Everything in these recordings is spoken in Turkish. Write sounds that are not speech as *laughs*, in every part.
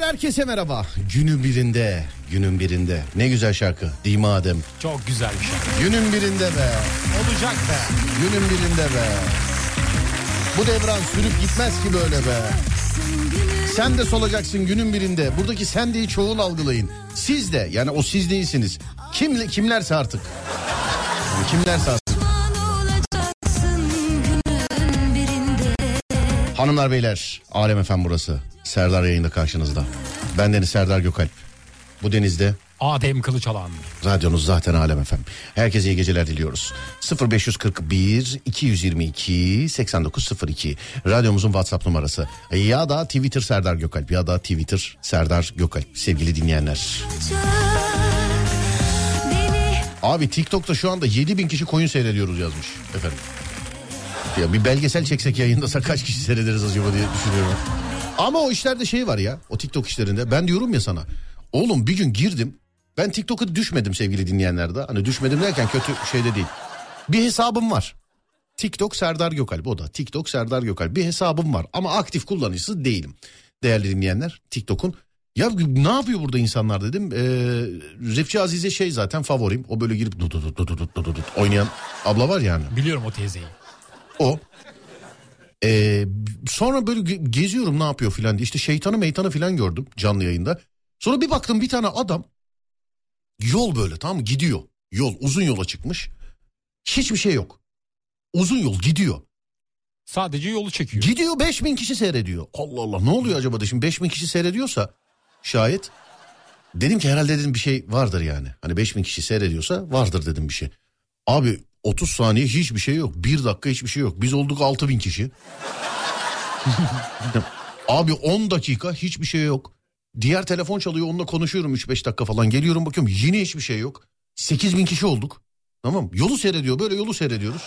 Beyler herkese merhaba. Günün birinde, günün birinde. Ne güzel şarkı değil mi Adem? Çok güzel bir şarkı. Günün birinde be. Olacak be. Günün birinde be. Bu devran sürüp gitmez ki böyle be. Sen de solacaksın günün birinde. Buradaki sen değil çoğul algılayın. Siz de yani o siz değilsiniz. Kim, kimlerse artık. Yani kimlerse artık. Hanımlar beyler Alem Efem burası. Serdar yayında karşınızda. Ben Deniz Serdar Gökalp. Bu denizde Adem Kılıçalan. Radyonuz zaten Alem Efem. Herkese iyi geceler diliyoruz. 0541 222 8902 radyomuzun WhatsApp numarası. Ya da Twitter Serdar Gökalp ya da Twitter Serdar Gökalp sevgili dinleyenler. Abi TikTok'ta şu anda 7000 kişi koyun seyrediyoruz yazmış efendim. Ya bir belgesel çeksek yayındasa kaç kişi seyrederiz acaba diye düşünüyorum. Ama o işlerde şey var ya o TikTok işlerinde ben diyorum ya sana. Oğlum bir gün girdim ben TikTok'a düşmedim sevgili dinleyenlerde. Hani düşmedim derken kötü şeyde değil. Bir hesabım var. TikTok Serdar Gökalp o da. TikTok Serdar Gökalp bir hesabım var ama aktif kullanıcısı değilim. Değerli dinleyenler TikTok'un ya ne yapıyor burada insanlar dedim. Ee, Refçi Azize şey zaten favorim. O böyle girip dut dut dut dut dut dut oynayan abla var yani. Biliyorum o teyzeyi. O. Ee, sonra böyle ge- geziyorum ne yapıyor filan diye. İşte şeytanı meytanı filan gördüm canlı yayında. Sonra bir baktım bir tane adam yol böyle tamam mı gidiyor. Yol uzun yola çıkmış. Hiçbir şey yok. Uzun yol gidiyor. Sadece yolu çekiyor. Gidiyor 5000 kişi seyrediyor. Allah Allah ne oluyor acaba da şimdi 5000 kişi seyrediyorsa şayet. Dedim ki herhalde dedim bir şey vardır yani. Hani 5000 kişi seyrediyorsa vardır dedim bir şey. Abi 30 saniye hiçbir şey yok. 1 dakika hiçbir şey yok. Biz olduk 6000 kişi. *laughs* Abi 10 dakika hiçbir şey yok. Diğer telefon çalıyor onunla konuşuyorum 3-5 dakika falan. Geliyorum bakıyorum yine hiçbir şey yok. 8000 kişi olduk. Tamam yolu seyrediyor böyle yolu seyrediyoruz.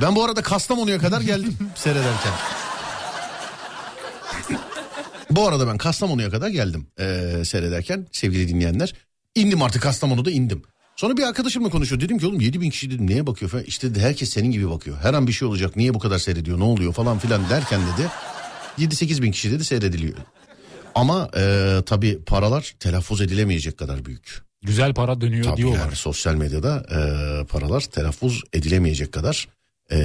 Ben bu arada Kastamonu'ya kadar geldim *laughs* seyrederken. bu arada ben Kastamonu'ya kadar geldim ee, seyrederken sevgili dinleyenler. İndim artık Kastamonu'da indim. Sonra bir arkadaşımla konuşuyor. Dedim ki oğlum 7 bin kişi dedim neye bakıyor falan. İşte dedi, herkes senin gibi bakıyor. Her an bir şey olacak niye bu kadar seyrediyor ne oluyor falan filan derken dedi. 7-8 bin kişi dedi seyrediliyor. Ama e, tabii paralar telaffuz edilemeyecek kadar büyük. Güzel para dönüyor Tabii diyorlar. yani sosyal medyada e, paralar telaffuz edilemeyecek kadar e,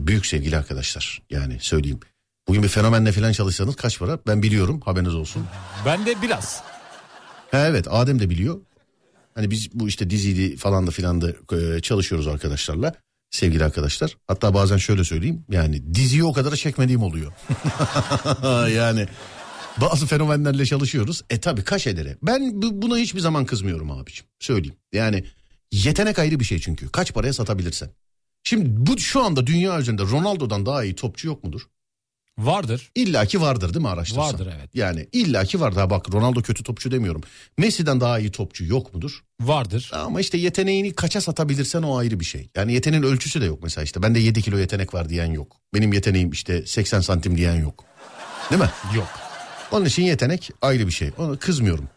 büyük sevgili arkadaşlar. Yani söyleyeyim. Bugün bir fenomenle falan çalışsanız kaç para ben biliyorum haberiniz olsun. Ben de biraz. Evet Adem de biliyor. Hani biz bu işte diziydi falan da filan da e, çalışıyoruz arkadaşlarla. Sevgili arkadaşlar. Hatta bazen şöyle söyleyeyim. Yani diziyi o kadar çekmediğim oluyor. *laughs* yani bazı fenomenlerle çalışıyoruz. E tabi kaş edere. Ben bu- buna hiçbir zaman kızmıyorum abiciğim. Söyleyeyim. Yani yetenek ayrı bir şey çünkü. Kaç paraya satabilirsen. Şimdi bu şu anda dünya üzerinde Ronaldo'dan daha iyi topçu yok mudur? Vardır. İlla ki vardır değil mi araştırsan? Vardır, evet. Yani illa ki vardır. Ha bak Ronaldo kötü topçu demiyorum. Messi'den daha iyi topçu yok mudur? Vardır. Ama işte yeteneğini kaça satabilirsen o ayrı bir şey. Yani yeteneğin ölçüsü de yok mesela işte. Bende 7 kilo yetenek var diyen yok. Benim yeteneğim işte 80 santim diyen yok. Değil mi? Yok. Onun için yetenek ayrı bir şey. Ona kızmıyorum.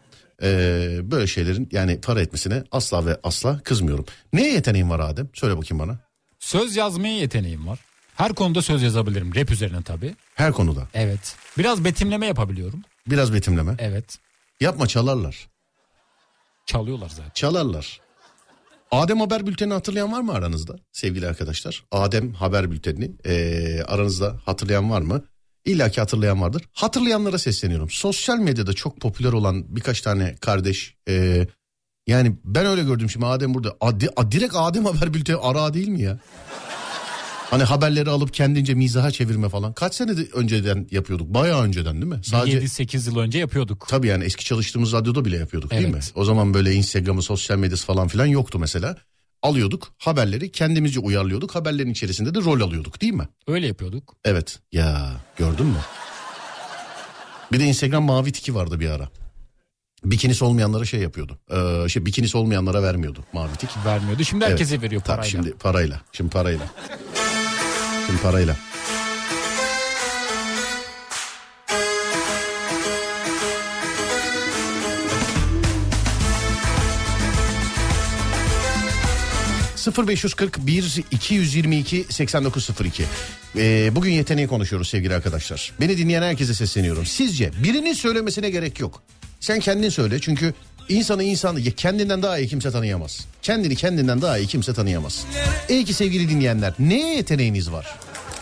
Ee, böyle şeylerin yani para etmesine asla ve asla kızmıyorum. Neye yeteneğin var Adem? Söyle bakayım bana. Söz yazmaya yeteneğim var. Her konuda söz yazabilirim. Rap üzerine tabii. Her konuda. Evet. Biraz betimleme yapabiliyorum. Biraz betimleme. Evet. Yapma çalarlar. Çalıyorlar zaten. Çalarlar. Adem Haber Bülteni hatırlayan var mı aranızda sevgili arkadaşlar? Adem Haber Bülteni ee, aranızda hatırlayan var mı? İlla ki hatırlayan vardır. Hatırlayanlara sesleniyorum. Sosyal medyada çok popüler olan birkaç tane kardeş ee, yani ben öyle gördüm şimdi Adem burada. Adi, a, direkt Adem Haber Bülteni ara değil mi ya? Hani haberleri alıp kendince mizaha çevirme falan. Kaç sene de önceden yapıyorduk? Bayağı önceden değil mi? Sadece 7-8 yıl önce yapıyorduk. Tabii yani eski çalıştığımız radyoda bile yapıyorduk değil mi? Evet. O zaman böyle Instagram'ı, sosyal medyası falan filan yoktu mesela. Alıyorduk haberleri kendimizce uyarlıyorduk. Haberlerin içerisinde de rol alıyorduk değil mi? Öyle yapıyorduk. Evet. Ya gördün mü? Bir de Instagram mavi tiki vardı bir ara. Bikinisi olmayanlara şey yapıyordu. Ee, şey bikinisi olmayanlara vermiyordu mavi tik. Vermiyordu. Şimdi Evet. herkese veriyor Tabii parayla. şimdi parayla. Şimdi parayla. Şimdi parayla. 0541 222 8902 ee, Bugün yeteneği konuşuyoruz sevgili arkadaşlar. Beni dinleyen herkese sesleniyorum. Sizce birinin söylemesine gerek yok. Sen kendin söyle çünkü insanı insanı kendinden daha iyi kimse tanıyamaz. Kendini kendinden daha iyi kimse tanıyamaz. İyi ki sevgili dinleyenler neye yeteneğiniz var?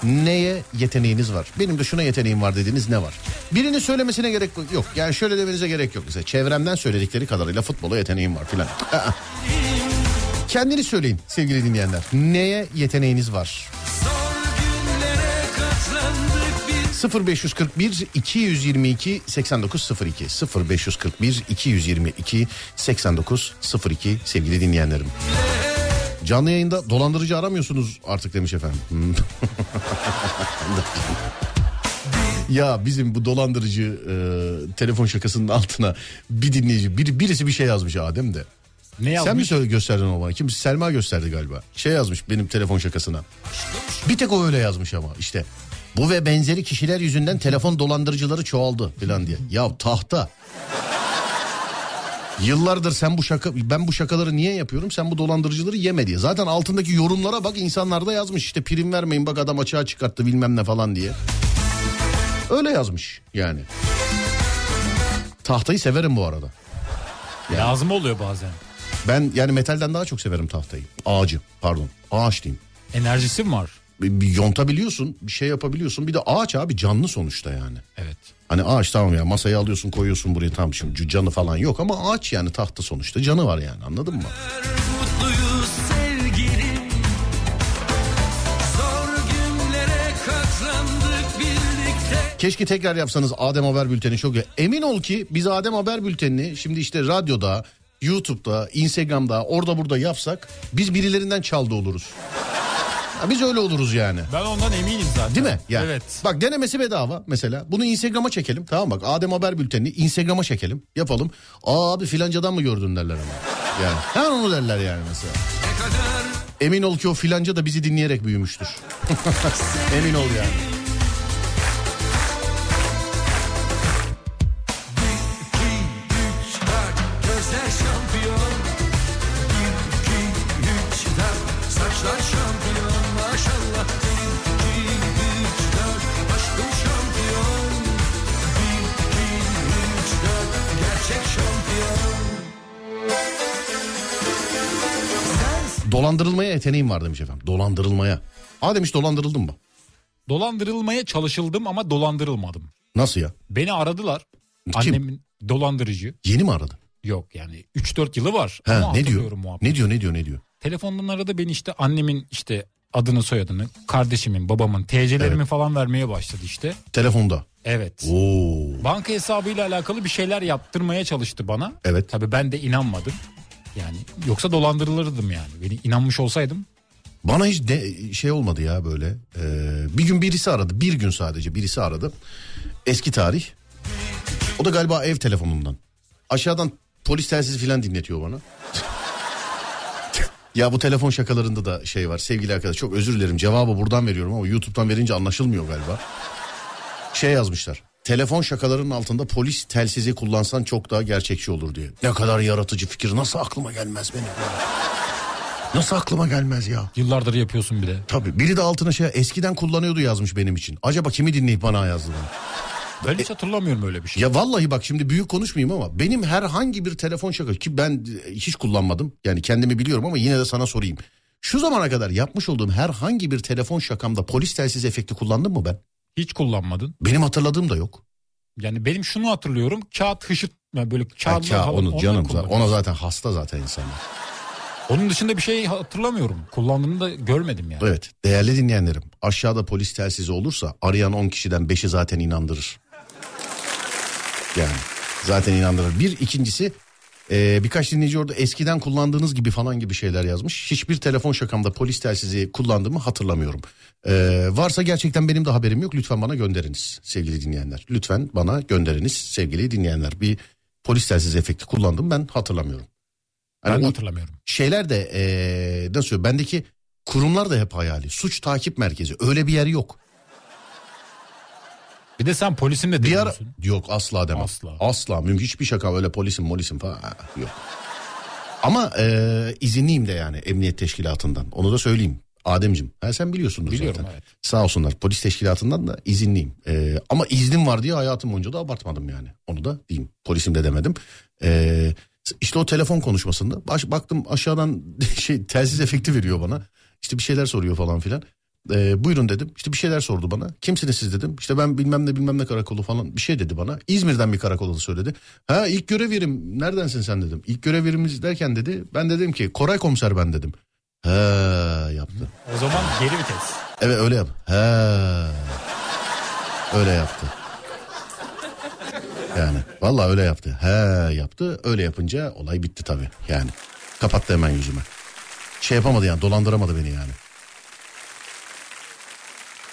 Neye yeteneğiniz var? Benim de şuna yeteneğim var dediğiniz ne var? Birinin söylemesine gerek yok. Yani şöyle demenize gerek yok. Mesela çevremden söyledikleri kadarıyla futbola yeteneğim var filan. Kendini söyleyin sevgili dinleyenler. Neye yeteneğiniz var? 0541 222 8902 0541 222 8902 sevgili dinleyenlerim. Canlı yayında dolandırıcı aramıyorsunuz artık demiş efendim. Hmm. *laughs* ya bizim bu dolandırıcı e, telefon şakasının altına bir dinleyici bir, birisi bir şey yazmış Adem de. Ne yazmış? Sen mi söyle gösterdin o bana? Kim? Selma gösterdi galiba. Şey yazmış benim telefon şakasına. Bir tek o öyle yazmış ama işte. Bu ve benzeri kişiler yüzünden telefon dolandırıcıları çoğaldı falan diye. Ya tahta. Yıllardır sen bu şaka ben bu şakaları niye yapıyorum? Sen bu dolandırıcıları yeme diye. Zaten altındaki yorumlara bak insanlar da yazmış işte prim vermeyin bak adam açığa çıkarttı bilmem ne falan diye. Öyle yazmış yani. Tahtayı severim bu arada. Yani. Lazım oluyor bazen. Ben yani metalden daha çok severim tahtayı. Ağacı pardon ağaç diyeyim. Enerjisi mi var? Bir, bir yontabiliyorsun bir şey yapabiliyorsun bir de ağaç abi canlı sonuçta yani. Evet. Hani ağaç tamam ya masayı alıyorsun koyuyorsun buraya tam şimdi canı falan yok ama ağaç yani tahta sonuçta canı var yani anladın mı? Mutluyuz sevgilim Keşke tekrar yapsanız Adem Haber Bülteni çok iyi. Emin ol ki biz Adem Haber Bülteni'ni şimdi işte radyoda, YouTube'da, Instagram'da orada burada yapsak biz birilerinden çaldı oluruz. Biz öyle oluruz yani. Ben ondan eminim zaten. Değil mi? Yani, evet. Bak denemesi bedava mesela. Bunu Instagram'a çekelim. Tamam bak Adem Haber Bülteni'ni Instagram'a çekelim. Yapalım. Aa abi filancadan mı gördün derler ama. Yani hemen onu derler yani mesela. Emin ol ki o filanca da bizi dinleyerek büyümüştür. *laughs* Emin ol yani. Dolandırılmaya yeteneğim var demiş efendim. Dolandırılmaya. Aa demiş dolandırıldım mı? Dolandırılmaya çalışıldım ama dolandırılmadım. Nasıl ya? Beni aradılar. Kim? Annemin dolandırıcı. Yeni mi aradı? Yok yani 3-4 yılı var. He, ama ne diyor? Muhabbet. Ne diyor ne diyor ne diyor? Telefondan aradı beni işte annemin işte adını soyadını kardeşimin babamın TC'lerimi evet. falan vermeye başladı işte. Telefonda. Evet. Oo. Banka hesabıyla alakalı bir şeyler yaptırmaya çalıştı bana. Evet. Tabii ben de inanmadım. Yani yoksa dolandırılırdım yani. Beni inanmış olsaydım. Bana hiç de, şey olmadı ya böyle. Ee, bir gün birisi aradı. Bir gün sadece birisi aradı. Eski tarih. O da galiba ev telefonundan. Aşağıdan polis telsizi falan dinletiyor bana. *laughs* ya bu telefon şakalarında da şey var sevgili arkadaş. Çok özür dilerim cevabı buradan veriyorum ama YouTube'dan verince anlaşılmıyor galiba. Şey yazmışlar telefon şakalarının altında polis telsizi kullansan çok daha gerçekçi olur diye. Ne kadar yaratıcı fikir nasıl aklıma gelmez benim. Nasıl aklıma gelmez ya? Yıllardır yapıyorsun bir de. Tabii biri de altına şey eskiden kullanıyordu yazmış benim için. Acaba kimi dinleyip bana yazdı bunu? Ben hiç hatırlamıyorum öyle bir şey. Ya vallahi bak şimdi büyük konuşmayayım ama benim herhangi bir telefon şakası ki ben hiç kullanmadım. Yani kendimi biliyorum ama yine de sana sorayım. Şu zamana kadar yapmış olduğum herhangi bir telefon şakamda polis telsiz efekti kullandım mı ben? Hiç kullanmadın. Benim hatırladığım da yok. Yani benim şunu hatırlıyorum. Kağıt hışırt böyle kağıt ha, onu canım zaten, ona zaten hasta zaten insanlar. Onun dışında bir şey hatırlamıyorum. Kullandığını da görmedim yani. Evet değerli dinleyenlerim aşağıda polis telsizi olursa arayan 10 kişiden 5'i zaten inandırır. Yani zaten inandırır. Bir ikincisi ee, birkaç dinleyici orada eskiden kullandığınız gibi falan gibi şeyler yazmış. Hiçbir telefon şakamda polis telsizi kullandığımı hatırlamıyorum. Ee, varsa gerçekten benim de haberim yok. Lütfen bana gönderiniz sevgili dinleyenler. Lütfen bana gönderiniz sevgili dinleyenler. Bir polis telsizi efekti kullandım ben hatırlamıyorum. Yani ben hatırlamıyorum. Şeyler de ee, nasıl bendeki kurumlar da hep hayali. Suç takip merkezi öyle bir yer yok. Bir de sen polisin de bir ara, Yok asla demem. Asla. Asla. Mümkün hiçbir şaka öyle polisim molisim falan yok. Ama e, izinliyim de yani emniyet teşkilatından. Onu da söyleyeyim. Ademcim ha sen biliyorsundur Biliyorum zaten. evet. Sağ olsunlar polis teşkilatından da izinliyim. E, ama iznim var diye hayatım boyunca da abartmadım yani. Onu da diyeyim. Polisim de demedim. E, işte o telefon konuşmasında baş, baktım aşağıdan *laughs* şey telsiz efekti veriyor bana. İşte bir şeyler soruyor falan filan. E, buyurun dedim. İşte bir şeyler sordu bana. Kimsiniz siz dedim. İşte ben bilmem ne bilmem ne karakolu falan bir şey dedi bana. İzmir'den bir karakolu söyledi. Ha ilk görev yerim neredensin sen dedim. İlk görev yerimiz derken dedi. Ben dedim ki Koray komiser ben dedim. He yaptı. O zaman geri vites. Evet öyle yap. He. Öyle yaptı. Yani vallahi öyle yaptı. He yaptı. Öyle yapınca olay bitti tabii. Yani kapattı hemen yüzüme. Şey yapamadı yani dolandıramadı beni yani.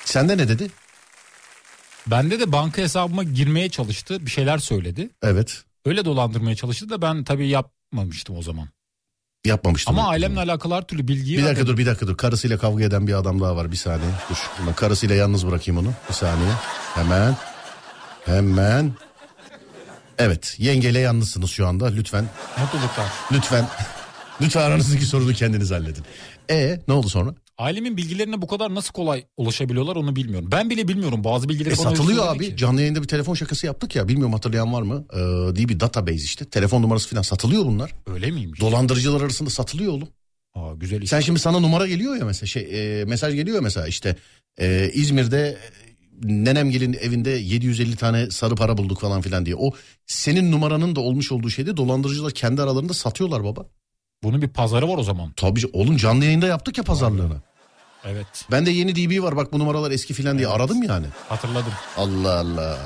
Sende ne dedi? Bende de banka hesabıma girmeye çalıştı. Bir şeyler söyledi. Evet. Öyle dolandırmaya çalıştı da ben tabii yapmamıştım o zaman. Yapmamıştım. Ama ailemle alakalı her türlü bilgiyi Bir dakika dur bir dakika dur. Karısıyla kavga eden bir adam daha var bir saniye. Dur. Ben karısıyla yalnız bırakayım onu. Bir saniye. Hemen. Hemen. Evet yengeyle yalnızsınız şu anda. Lütfen. Mutluluklar. Lütfen. *laughs* Lütfen aranızdaki sorunu kendiniz halledin. E ne oldu sonra? Ailemin bilgilerine bu kadar nasıl kolay ulaşabiliyorlar onu bilmiyorum. Ben bile bilmiyorum bazı bilgileri E satılıyor abi. ki. Canlı yayında bir telefon şakası yaptık ya. Bilmiyorum hatırlayan var mı? Ee, diye bir database işte. Telefon numarası falan satılıyor bunlar. Öyle miymiş? Dolandırıcılar arasında satılıyor oğlum. Aa, güzel. Sen şimdi sana numara geliyor ya mesela şey e, mesaj geliyor ya mesela işte e, İzmir'de e, nenemgelin evinde 750 tane sarı para bulduk falan filan diye. O senin numaranın da olmuş olduğu şeyde dolandırıcılar kendi aralarında satıyorlar baba. Bunun bir pazarı var o zaman. Tabii oğlum canlı yayında yaptık ya pazarlığını. Evet Ben de yeni DB var bak bu numaralar eski filan diye aradım yani. hatırladım. Allah Allah.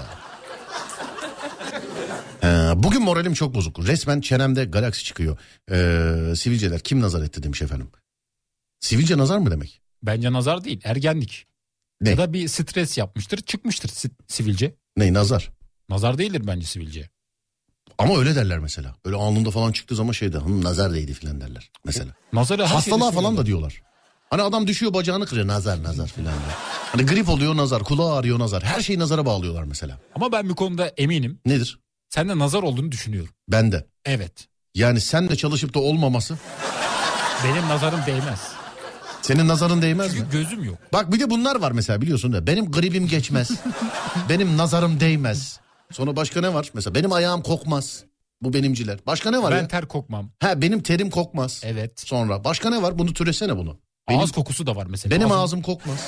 Ee, bugün moralim çok bozuk. Resmen çenemde galaksi çıkıyor. Ee, sivilceler kim nazar etti demiş efendim. Sivilce nazar mı demek? Bence nazar değil ergenlik. Ne? Ya da bir stres yapmıştır çıkmıştır si- sivilce. Ne nazar? Nazar değildir bence sivilce. Ama öyle derler mesela. Öyle alnında falan çıktığı zaman şeyde hanım nazar değdi filan derler mesela. Nazarı şeyde Hastalığa falan da diyorlar. Hani adam düşüyor bacağını kırıyor nazar nazar filan. Hani grip oluyor nazar, kulağı ağrıyor nazar. Her şeyi nazara bağlıyorlar mesela. Ama ben bir konuda eminim. Nedir? Sende nazar olduğunu düşünüyorum. Ben de. Evet. Yani sen de çalışıp da olmaması Benim nazarım değmez. senin nazarın değmez mi? Çünkü gözüm yok. Bak bir de bunlar var mesela biliyorsun da benim gripim geçmez. *laughs* benim nazarım değmez. Sonra başka ne var? Mesela benim ayağım kokmaz. Bu benimciler. Başka ne var ben ya? ter kokmam. Ha benim terim kokmaz. Evet. Sonra başka ne var? Bunu türesene bunu. Benim, Ağız kokusu da var mesela. benim Ağzım- ağzım kokmaz.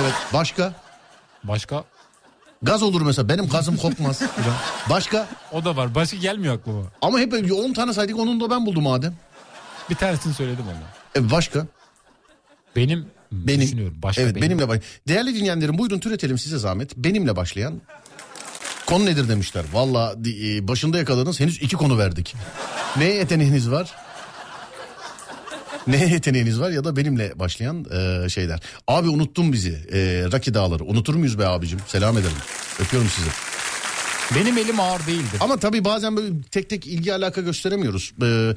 Evet. Başka? Başka? Gaz olur mesela. Benim gazım kokmaz. *laughs* başka? O da var. Başka gelmiyor aklıma. Ama hep 10 tane saydık onun da ben buldum Adem. Bir tanesini söyledim onu. E başka? Benim, Benim. düşünüyorum. Başka evet benim. benimle baş. Değerli dinleyenlerim buyurun türetelim size zahmet. Benimle başlayan konu nedir demişler. Valla e, başında yakaladınız henüz iki konu verdik. Neye yeteneğiniz var? *laughs* Neye yeteneğiniz var ya da benimle başlayan e, şeyler. Abi unuttun bizi. E, Raki Dağları. Unutur muyuz be abicim? Selam ederim. Öpüyorum sizi. Benim elim ağır değildir. Ama tabii bazen böyle tek tek ilgi alaka gösteremiyoruz. Ee,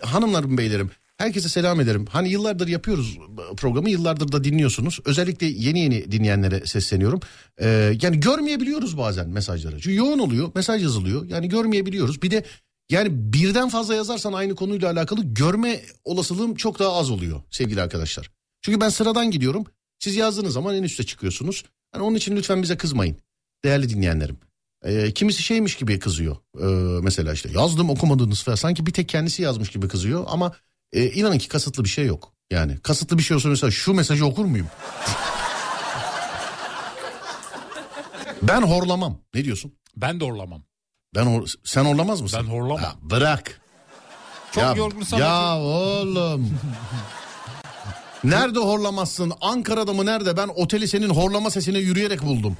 hanımlarım beylerim herkese selam ederim. Hani yıllardır yapıyoruz programı yıllardır da dinliyorsunuz. Özellikle yeni yeni dinleyenlere sesleniyorum. Ee, yani görmeyebiliyoruz bazen mesajları. Çünkü yoğun oluyor mesaj yazılıyor yani görmeyebiliyoruz. Bir de yani birden fazla yazarsan aynı konuyla alakalı görme olasılığım çok daha az oluyor sevgili arkadaşlar. Çünkü ben sıradan gidiyorum. Siz yazdığınız zaman en üste çıkıyorsunuz. Hani onun için lütfen bize kızmayın değerli dinleyenlerim. Ee, kimisi şeymiş gibi kızıyor. Ee, mesela işte yazdım okumadınız falan. Sanki bir tek kendisi yazmış gibi kızıyor. Ama e, inanın ki kasıtlı bir şey yok. Yani kasıtlı bir şey olsa mesela şu mesajı okur muyum? *laughs* ben horlamam. Ne diyorsun? Ben de horlamam. Ben hor- sen horlamaz mısın? Ben horlamam. Bırak. Çok ya, yorgunsam. Ya oğlum. *laughs* nerede horlamazsın? Ankara'da mı nerede? Ben oteli senin horlama sesine yürüyerek buldum.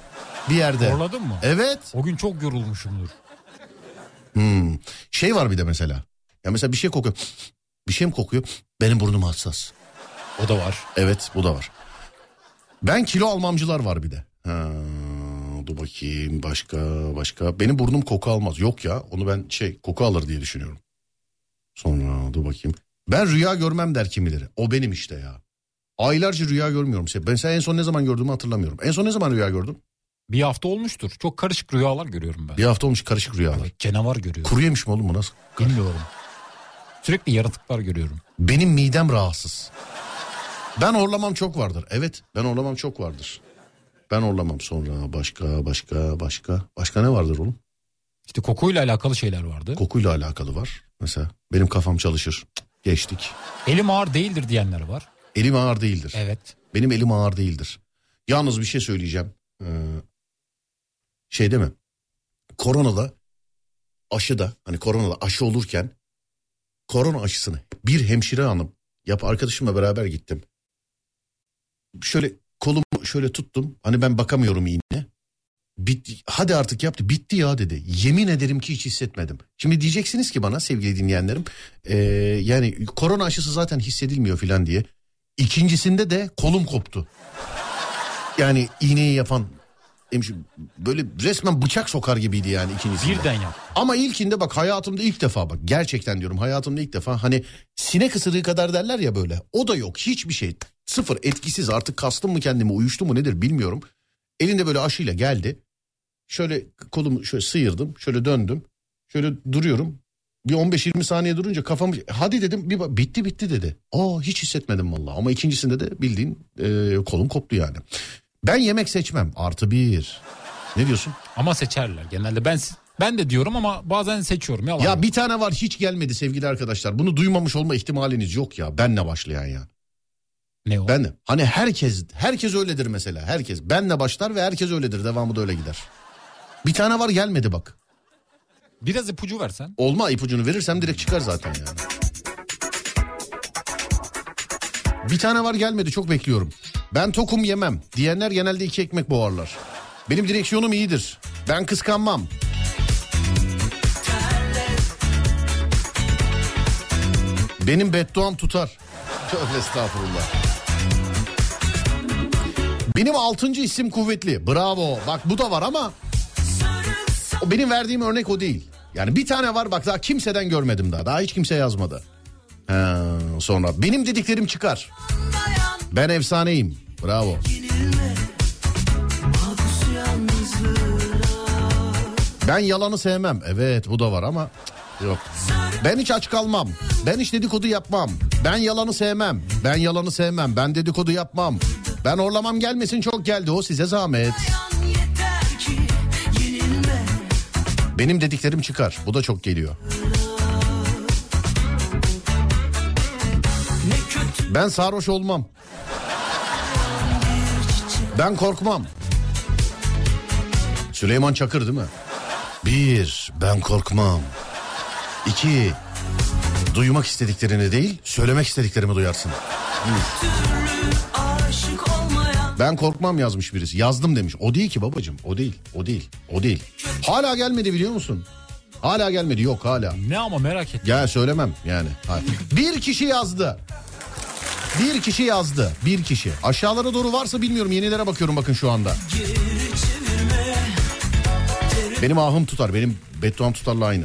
Bir yerde. Horladın mı? Evet. O gün çok yorulmuşumdur. Hmm. Şey var bir de mesela. Ya mesela bir şey kokuyor. Bir şey mi kokuyor? Benim burnum hassas. O da var. Evet bu da var. Ben kilo almamcılar var bir de. Ha, dur bakayım başka başka. Benim burnum koku almaz. Yok ya onu ben şey koku alır diye düşünüyorum. Sonra dur bakayım. Ben rüya görmem der kimileri. O benim işte ya. Aylarca rüya görmüyorum. Ben sen en son ne zaman gördüğümü hatırlamıyorum. En son ne zaman rüya gördüm? Bir hafta olmuştur. Çok karışık rüyalar görüyorum ben. Bir hafta olmuş karışık rüyalar. Evet, canavar görüyorum. Kuru yemiş mi oğlum bu nasıl? Bilmiyorum. Sürekli yaratıklar görüyorum. Benim midem rahatsız. Ben horlamam çok vardır. Evet ben horlamam çok vardır. Ben horlamam sonra başka başka başka. Başka ne vardır oğlum? İşte kokuyla alakalı şeyler vardı. Kokuyla alakalı var. Mesela benim kafam çalışır. Geçtik. Elim ağır değildir diyenler var. Elim ağır değildir. Evet. Benim elim ağır değildir. Yalnız bir şey söyleyeceğim. Ee, şey değil mi? Koronada aşıda hani koronada aşı olurken korona aşısını bir hemşire hanım yap arkadaşımla beraber gittim. Şöyle kolumu şöyle tuttum. Hani ben bakamıyorum iğne. Bitti, hadi artık yaptı. Bitti ya dedi. Yemin ederim ki hiç hissetmedim. Şimdi diyeceksiniz ki bana sevgili dinleyenlerim. ee, yani korona aşısı zaten hissedilmiyor filan diye. İkincisinde de kolum koptu. Yani iğneyi yapan hemşire- böyle resmen bıçak sokar gibiydi yani ikincisinde. Birden yap. Ama ilkinde bak hayatımda ilk defa bak gerçekten diyorum hayatımda ilk defa hani sinek ısırığı kadar derler ya böyle. O da yok hiçbir şey sıfır etkisiz artık kastım mı kendimi uyuştu mu nedir bilmiyorum. Elinde böyle aşıyla geldi. Şöyle kolumu şöyle sıyırdım şöyle döndüm şöyle duruyorum. Bir 15-20 saniye durunca kafamı hadi dedim bir bitti bitti dedi. Aa hiç hissetmedim vallahi ama ikincisinde de bildiğin e, kolum koptu yani. Ben yemek seçmem artı bir. Ne diyorsun? Ama seçerler genelde. Ben ben de diyorum ama bazen seçiyorum. Yalan. Ya yok. bir tane var hiç gelmedi sevgili arkadaşlar. Bunu duymamış olma ihtimaliniz yok ya. Benle başlayan ya. ne o? Ben. Hani herkes herkes öyledir mesela. Herkes benle başlar ve herkes öyledir. Devamı da öyle gider. Bir tane var gelmedi bak. Biraz ipucu versen. Olma ipucunu verirsem direkt çıkar zaten yani. Bir tane var gelmedi çok bekliyorum. Ben tokum yemem diyenler genelde iki ekmek boğarlar. Benim direksiyonum iyidir. Ben kıskanmam. Benim bedduam tutar. Tövbe estağfurullah. Benim altıncı isim kuvvetli. Bravo. Bak bu da var ama o benim verdiğim örnek o değil. Yani bir tane var bak daha kimseden görmedim daha. Daha hiç kimse yazmadı. Ha, sonra benim dediklerim çıkar. Ben efsaneyim. Bravo. Ben yalanı sevmem. Evet bu da var ama yok. Ben hiç aç kalmam. Ben hiç dedikodu yapmam. Ben yalanı sevmem. Ben yalanı sevmem. Ben dedikodu yapmam. Ben orlamam gelmesin çok geldi o size zahmet. Benim dediklerim çıkar. Bu da çok geliyor. Ben sarhoş olmam. Ben korkmam. Süleyman Çakır değil mi? Bir, ben korkmam. İki, duymak istediklerini değil, söylemek istediklerimi duyarsın. Ben korkmam yazmış birisi. Yazdım demiş. O değil ki babacığım. O değil. O değil. O değil. Hala gelmedi biliyor musun? Hala gelmedi. Yok hala. Ne ama merak ettim. Ya söylemem yani. Hayır. Bir kişi yazdı. Bir kişi yazdı. Bir kişi. Aşağılara doğru varsa bilmiyorum. Yenilere bakıyorum bakın şu anda. Benim ahım tutar. Benim bedduam tutarla aynı.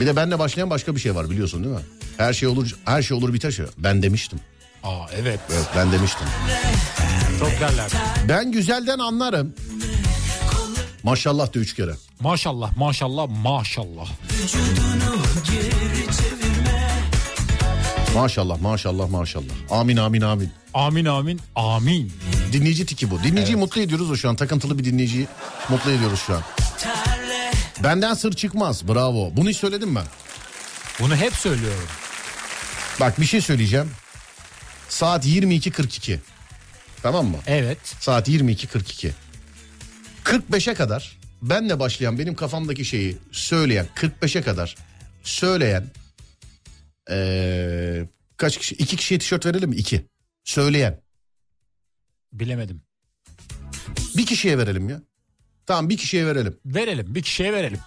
Bir de benle başlayan başka bir şey var biliyorsun değil mi? Her şey olur, her şey olur biter şey. Ben demiştim. Aa evet. Evet ben demiştim. Çok derler. Ben güzelden anlarım. Maşallah de üç kere. Maşallah maşallah maşallah. Maşallah maşallah maşallah. Amin amin amin. Amin amin amin. Dinleyici tiki bu. Dinleyiciyi mutlu ediyoruz o şu an. Takıntılı bir dinleyiciyi mutlu ediyoruz şu an. Benden sır çıkmaz. Bravo. Bunu hiç söyledim ben. Bunu hep söylüyorum. Bak bir şey söyleyeceğim. Saat 22.42. Tamam mı? Evet. Saat 22.42. 45'e kadar benle başlayan benim kafamdaki şeyi söyleyen 45'e kadar söyleyen ee, kaç kişi? İki kişiye tişört verelim mi? İki. Söyleyen. Bilemedim. Bir kişiye verelim ya. Tamam bir kişiye verelim. Verelim bir kişiye verelim.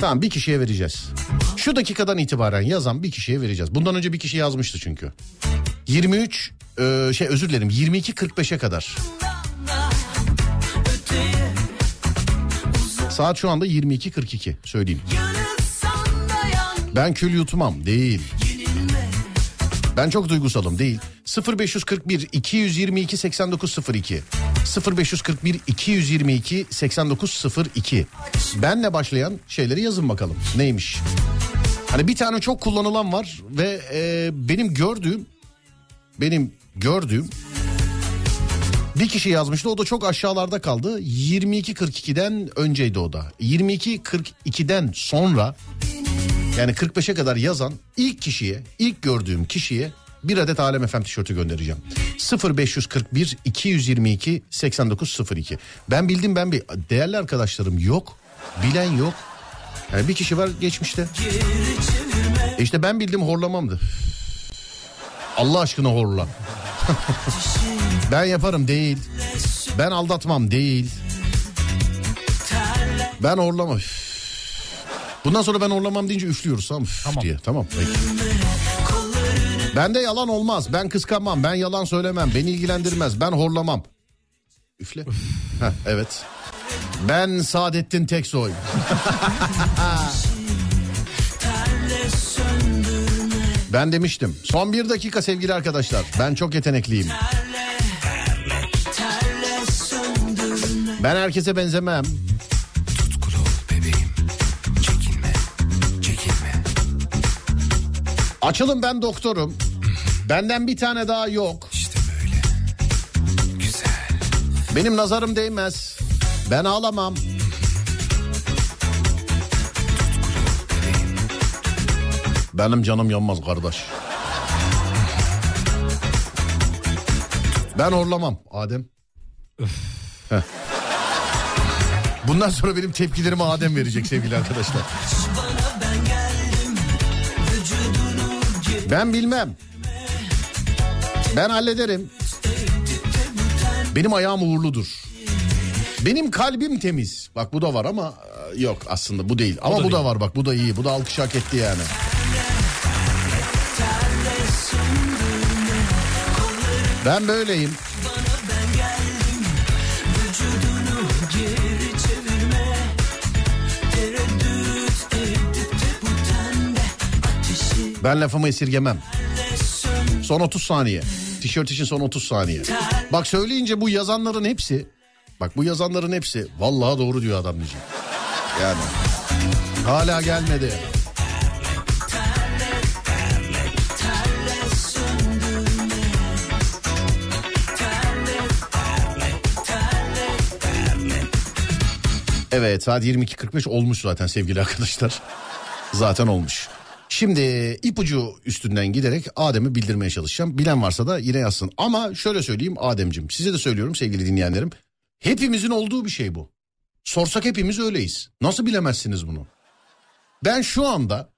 Tamam bir kişiye vereceğiz. Şu dakikadan itibaren yazan bir kişiye vereceğiz. Bundan önce bir kişi yazmıştı çünkü. 23 e, şey özür dilerim 22.45'e kadar. Saat şu anda 22.42 söyleyeyim. Ben kül yutmam değil. Ben çok duygusalım değil. 0541 222 8902 0541 222 8902 Benle başlayan şeyleri yazın bakalım. Neymiş? Hani bir tane çok kullanılan var ve e, benim gördüğüm benim gördüğüm bir kişi yazmıştı o da çok aşağılarda kaldı. 22.42'den önceydi o da. 22.42'den sonra *laughs* yani 45'e kadar yazan ilk kişiye, ilk gördüğüm kişiye bir adet Alem FM tişörtü göndereceğim. 0541 222 8902. Ben bildim ben bir değerli arkadaşlarım yok. Bilen yok. Yani bir kişi var geçmişte. E işte ben bildim horlamamdı. Allah aşkına horla. *laughs* ben yaparım değil. Ben aldatmam değil. Ben horlama. Bundan sonra ben horlamam deyince üflüyoruz tamam, Tamam. diye. Tamam peki. Bende yalan olmaz. Ben kıskanmam. Ben yalan söylemem. Beni ilgilendirmez. Ben horlamam. Üfle. Heh, evet. Ben Saadettin Teksoy. *laughs* ben demiştim. Son bir dakika sevgili arkadaşlar. Ben çok yetenekliyim. Ben herkese benzemem. Açılın ben doktorum. Benden bir tane daha yok. İşte böyle. Güzel. Benim nazarım değmez. Ben ağlamam. Benim canım yanmaz kardeş. Ben horlamam Adem. Bundan sonra benim tepkilerimi Adem verecek sevgili arkadaşlar. *laughs* Ben bilmem. Ben hallederim. Benim ayağım uğurludur. Benim kalbim temiz. Bak bu da var ama e, yok aslında bu değil. Ama da bu da var bak bu da iyi. Bu da alkış hak etti yani. Ben böyleyim. Ben lafımı esirgemem. Son 30 saniye. Tişört için son 30 saniye. Bak söyleyince bu yazanların hepsi bak bu yazanların hepsi vallahi doğru diyor adam diyecek. Yani hala gelmedi. Evet saat 22.45 olmuş zaten sevgili arkadaşlar. Zaten olmuş. Şimdi ipucu üstünden giderek Adem'i bildirmeye çalışacağım. Bilen varsa da yine yazsın. Ama şöyle söyleyeyim Adem'cim size de söylüyorum sevgili dinleyenlerim. Hepimizin olduğu bir şey bu. Sorsak hepimiz öyleyiz. Nasıl bilemezsiniz bunu? Ben şu anda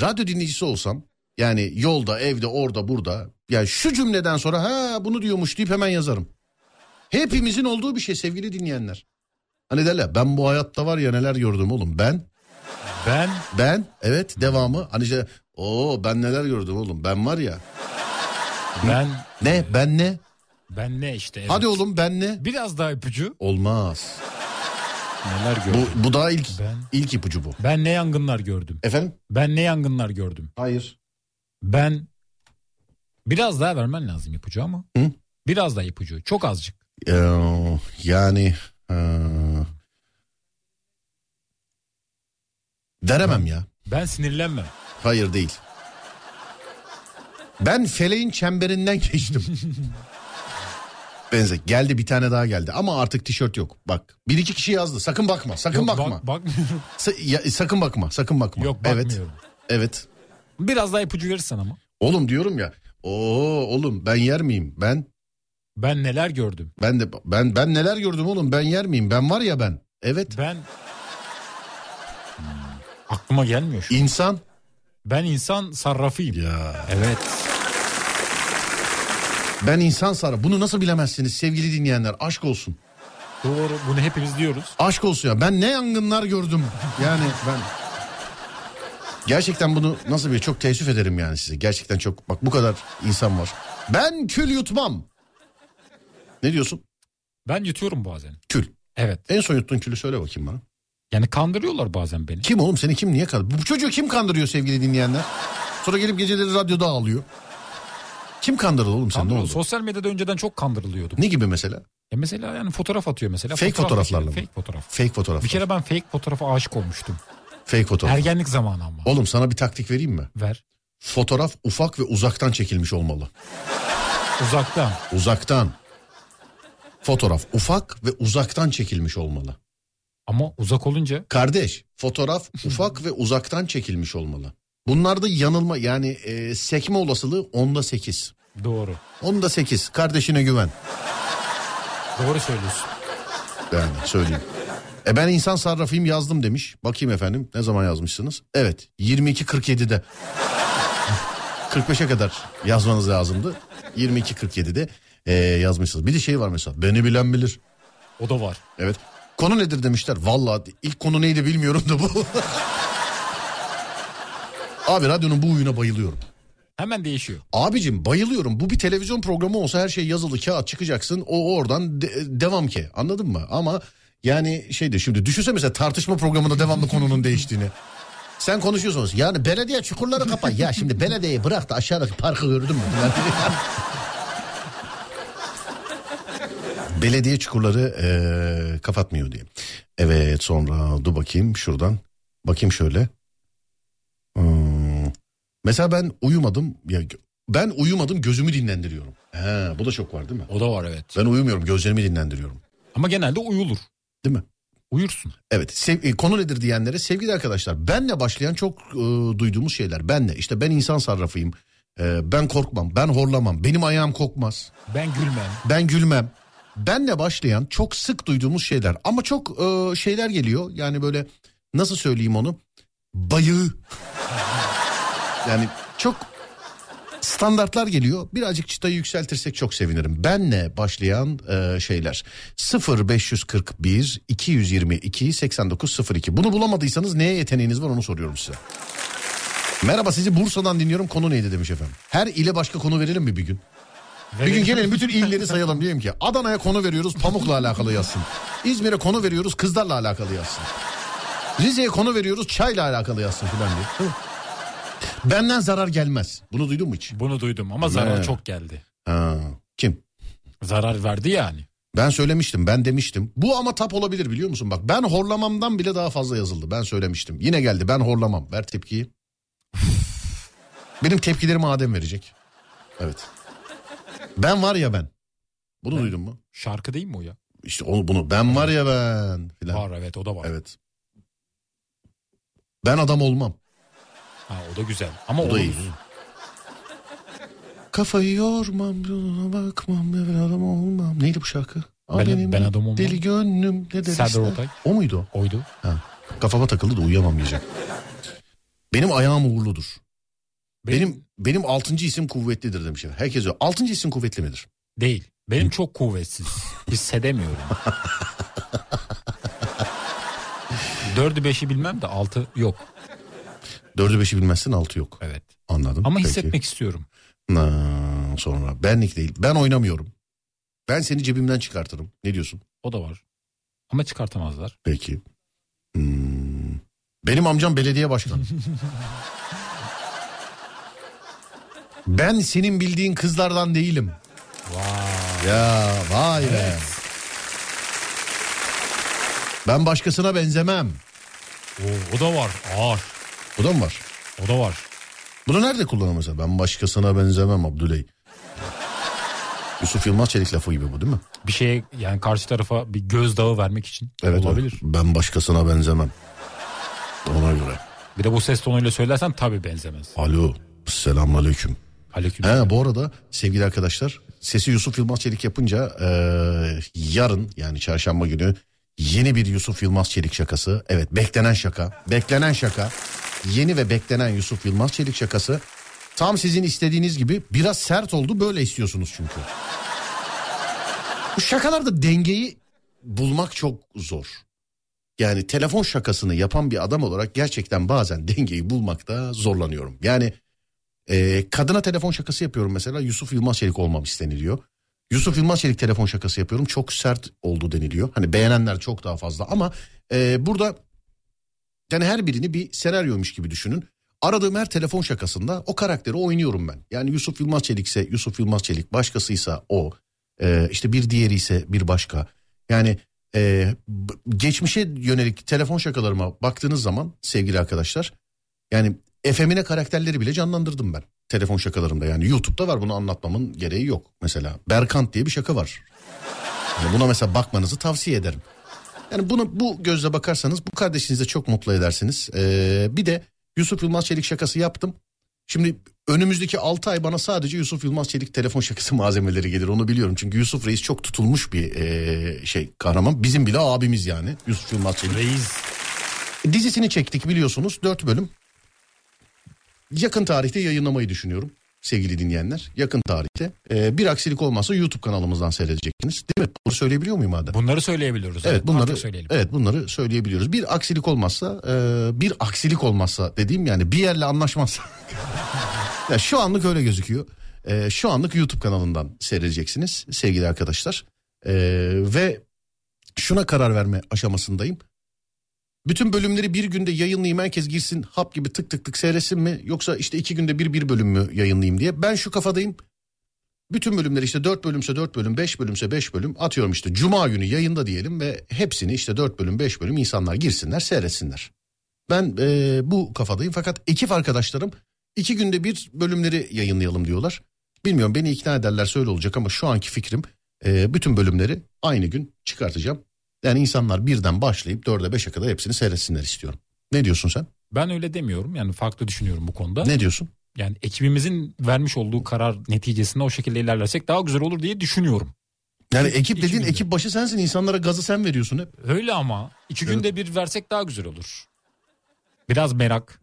radyo dinleyicisi olsam yani yolda, evde, orada, burada yani şu cümleden sonra ha bunu diyormuş deyip hemen yazarım. Hepimizin olduğu bir şey sevgili dinleyenler. Hani derler ben bu hayatta var ya neler gördüm oğlum ben Ben ben evet devamı hani işte o ben neler gördüm oğlum ben var ya ben ne ben ne ben ne işte. evet. hadi oğlum ben ne Biraz daha ipucu. olmaz Neler gördüm. bu bu daha ilk Ben- ilk ipucu bu Ben ne yangınlar gördüm. efendim Ben ne yangınlar gördüm. hayır Ben biraz daha vermen lazım ipucu ama. Hı? Biraz daha ipucu. Çok azıcık. Ee, yani ee, veremem ya Ben sinirlenmem. hayır değil ben feleğin çemberinden *laughs* geçtim Benze geldi bir tane daha geldi ama artık tişört yok bak bir iki kişi yazdı sakın bakma sakın Yok, bakma bak- bakmıyorum. Sa- ya- sakın bakma sakın bakma Yok evet bakmıyorum. evet Biraz daha ipucu verirsen ama. Oğlum diyorum ya. Oo oğlum ben yer miyim? Ben Ben neler gördüm. ben de ben ben neler gördüm oğlum? Ben yer miyim? Ben var ya ben. Evet. Ben aklıma gelmiyor şu. an. İnsan. Ben insan sarrafıyım. Ya. Evet. Ben insan sarı. Bunu nasıl bilemezsiniz sevgili dinleyenler? Aşk olsun. Doğru. Bunu hepimiz diyoruz. Aşk olsun ya. Ben ne yangınlar gördüm. Yani ben Gerçekten bunu nasıl bir çok teessüf ederim yani size. Gerçekten çok bak bu kadar insan var. Ben kül yutmam. Ne diyorsun? Ben yutuyorum bazen. Kül. Evet. En son yuttuğun külü söyle bakayım bana. Yani kandırıyorlar bazen beni. Kim oğlum seni kim niye kandırıyor? Bu çocuğu kim kandırıyor sevgili dinleyenler? Sonra gelip geceleri radyoda ağlıyor. Kim kandırdı oğlum sen ne oldu? Sosyal medyada önceden çok kandırılıyordum. Ne gibi mesela? Ya mesela yani fotoğraf atıyor mesela. Fake Fotoğraf fotoğraflarla atıyor, mı? Fake fotoğraf. Fake fotoğraf. Bir kere ben fake fotoğrafa aşık olmuştum. Fake fotoğraf. Ergenlik zamanı ama. Oğlum sana bir taktik vereyim mi? Ver. Fotoğraf ufak ve uzaktan çekilmiş olmalı. Uzaktan. Uzaktan. Fotoğraf ufak ve uzaktan çekilmiş olmalı. Ama uzak olunca Kardeş fotoğraf *laughs* ufak ve uzaktan çekilmiş olmalı. Bunlarda yanılma yani e, sekme olasılığı onda 8. doğru. Onda 8. Kardeşine güven. Doğru söylüyorsun. Yani söyleyeyim. E ben insan sarrafıyım yazdım demiş. Bakayım efendim ne zaman yazmışsınız? Evet 22.47'de. 45'e *laughs* kadar yazmanız lazımdı. 22.47'de e, yazmışsınız. Bir de şey var mesela beni bilen bilir. O da var. Evet. Konu nedir demişler. Vallahi ilk konu neydi bilmiyorum da bu. Abi radyonun bu uyuna bayılıyorum. Hemen değişiyor. Abicim bayılıyorum. Bu bir televizyon programı olsa her şey yazılı kağıt çıkacaksın. O oradan de- devam ki. Anladın mı? Ama yani şeyde şimdi düşünse mesela tartışma programında devamlı konunun değiştiğini. Sen konuşuyorsunuz. Yani belediye çukurları kapa. ya şimdi belediyeyi bırak da aşağıdaki parkı gördün mü? Belediye çukurları eee, kapatmıyor diye. Evet sonra dur bakayım şuradan. Bakayım şöyle. Hmm. Mesela ben uyumadım. Ya ben uyumadım gözümü dinlendiriyorum. He, bu da çok var değil mi? O da var evet. Ben uyumuyorum gözlerimi dinlendiriyorum. Ama genelde uyulur. Değil mi? Uyursun. Evet sev- e, konu nedir diyenlere sevgili arkadaşlar benle başlayan çok e, duyduğumuz şeyler benle işte ben insan sarrafıyım E, ben korkmam ben horlamam benim ayağım kokmaz Ben gülmem. ben gülmem benle başlayan çok sık duyduğumuz şeyler ama çok e, şeyler geliyor yani böyle nasıl söyleyeyim onu bayığı *laughs* yani çok standartlar geliyor. Birazcık çıtayı yükseltirsek çok sevinirim. Benle başlayan e, şeyler 0541 222 8902. Bunu bulamadıysanız neye yeteneğiniz var onu soruyorum size. Merhaba sizi Bursa'dan dinliyorum. Konu neydi demiş efendim. Her ile başka konu verelim mi bir gün? Bir gün gelelim bütün illeri sayalım diyelim ki Adana'ya konu veriyoruz pamukla alakalı yazsın. İzmir'e konu veriyoruz kızlarla alakalı yazsın. Rize'ye konu veriyoruz çayla alakalı yazsın filan diye. Benden zarar gelmez. Bunu duydun mu hiç? Bunu duydum ama zarar çok geldi. Ha, kim? Zarar verdi yani. Ben söylemiştim ben demiştim. Bu ama tap olabilir biliyor musun? Bak ben horlamamdan bile daha fazla yazıldı. Ben söylemiştim. Yine geldi ben horlamam. Ver tepkiyi. *laughs* Benim tepkilerimi Adem verecek. Evet. Ben var ya ben. Bunu duydun mu? Şarkı değil mi o ya? İşte onu bunu ben var ya ben filan. Var evet o da var. Evet. Ben adam olmam. Ha, o da güzel. Ama O da iyi. Kafayı yormam, bakmam, ben adam olmam. Neydi bu şarkı? Aa, Ben- benim ben adam olmam. Deli gönlüm ne der Serdar. Ortaç. O muydu? Oydu. Ha. Kafama takıldı da uyuyamam diyecek. Benim ayağım uğurludur. Benim benim altıncı isim kuvvetlidir demiş. Herkes diyor. Altıncı isim kuvvetli midir? Değil. Benim çok kuvvetsiz. Hissedemiyorum. *laughs* Dördü beşi bilmem de altı yok. Dördü beşi bilmezsin altı yok. Evet. Anladım. Ama Peki. hissetmek istiyorum. Ha, sonra benlik değil. Ben oynamıyorum. Ben seni cebimden çıkartırım. Ne diyorsun? O da var. Ama çıkartamazlar. Peki. Hmm. Benim amcam belediye başkanı. *laughs* ben senin bildiğin kızlardan değilim. Vay. Ya vay be. Ben başkasına benzemem. O, o da var. Ağır. Bu da mı var? O da var. Bunu nerede kullanıyor mesela? Ben başkasına benzemem Abdüley. Yusuf Yılmaz Çelik lafı gibi bu değil mi? Bir şeye yani karşı tarafa bir gözdağı vermek için Evet. olabilir. evet. Ben başkasına benzemem. Ona göre. Bir de bu ses tonuyla söylersen tabii benzemez. Alo. Selamünaleyküm. Aleyküm. He bu arada sevgili arkadaşlar sesi Yusuf Yılmaz Çelik yapınca e, yarın yani çarşamba günü yeni bir Yusuf Yılmaz Çelik şakası. Evet beklenen şaka. Beklenen şaka. Yeni ve beklenen Yusuf Yılmaz Çelik şakası. Tam sizin istediğiniz gibi biraz sert oldu böyle istiyorsunuz çünkü. Bu şakalarda dengeyi bulmak çok zor. Yani telefon şakasını yapan bir adam olarak gerçekten bazen dengeyi bulmakta zorlanıyorum. Yani ee, kadına telefon şakası yapıyorum mesela Yusuf Yılmaz Çelik olmam isteniliyor. Yusuf Yılmaz Çelik telefon şakası yapıyorum çok sert oldu deniliyor. Hani beğenenler çok daha fazla ama e, burada yani her birini bir senaryoymuş gibi düşünün. Aradığım her telefon şakasında o karakteri oynuyorum ben. Yani Yusuf Yılmaz Çelikse Yusuf Yılmaz Çelik başkasıysa o. Ee, işte bir diğeri ise bir başka. Yani e, geçmişe yönelik telefon şakalarıma baktığınız zaman sevgili arkadaşlar yani efemine karakterleri bile canlandırdım ben telefon şakalarımda. Yani YouTube'da var bunu anlatmamın gereği yok. Mesela Berkant diye bir şaka var. Yani buna mesela bakmanızı tavsiye ederim. Yani bunu bu gözle bakarsanız bu kardeşinizi çok mutlu edersiniz. Ee, bir de Yusuf Yılmaz Çelik şakası yaptım. Şimdi önümüzdeki 6 ay bana sadece Yusuf Yılmaz Çelik telefon şakası *laughs* malzemeleri gelir onu biliyorum. Çünkü Yusuf Reis çok tutulmuş bir ee, şey kahraman. Bizim bile abimiz yani Yusuf Yılmaz Çelik. Reis. Dizisini çektik biliyorsunuz 4 bölüm. Yakın tarihte yayınlamayı düşünüyorum sevgili dinleyenler. Yakın tarihte. Ee, bir aksilik olmazsa YouTube kanalımızdan seyredeceksiniz. Değil mi? Bunu söyleyebiliyor muyum Adem? Bunları söyleyebiliyoruz. Evet bunları söyleyelim. evet bunları söyleyebiliyoruz. Bir aksilik olmazsa e, bir aksilik olmazsa dediğim yani bir yerle anlaşmazsa. *laughs* ya şu anlık öyle gözüküyor. E, şu anlık YouTube kanalından seyredeceksiniz sevgili arkadaşlar. E, ve şuna karar verme aşamasındayım. Bütün bölümleri bir günde yayınlayayım herkes girsin hap gibi tık tık tık seyretsin mi yoksa işte iki günde bir bir bölüm mü yayınlayayım diye. Ben şu kafadayım. Bütün bölümler işte 4 bölümse 4 bölüm 5 bölümse 5 bölüm atıyorum işte cuma günü yayında diyelim ve hepsini işte 4 bölüm 5 bölüm insanlar girsinler seyretsinler. Ben e, bu kafadayım fakat ekip arkadaşlarım iki günde bir bölümleri yayınlayalım diyorlar. Bilmiyorum beni ikna ederlerse öyle olacak ama şu anki fikrim e, bütün bölümleri aynı gün çıkartacağım. Yani insanlar birden başlayıp 4'e 5'e kadar hepsini seyretsinler istiyorum. Ne diyorsun sen? Ben öyle demiyorum. Yani farklı düşünüyorum bu konuda. Ne diyorsun? Yani ekibimizin vermiş olduğu karar neticesinde o şekilde ilerlersek daha güzel olur diye düşünüyorum. Yani ekip iki dediğin günde. ekip başı sensin insanlara gazı sen veriyorsun hep. Öyle ama iki Evet. günde bir versek daha güzel olur. Biraz merak.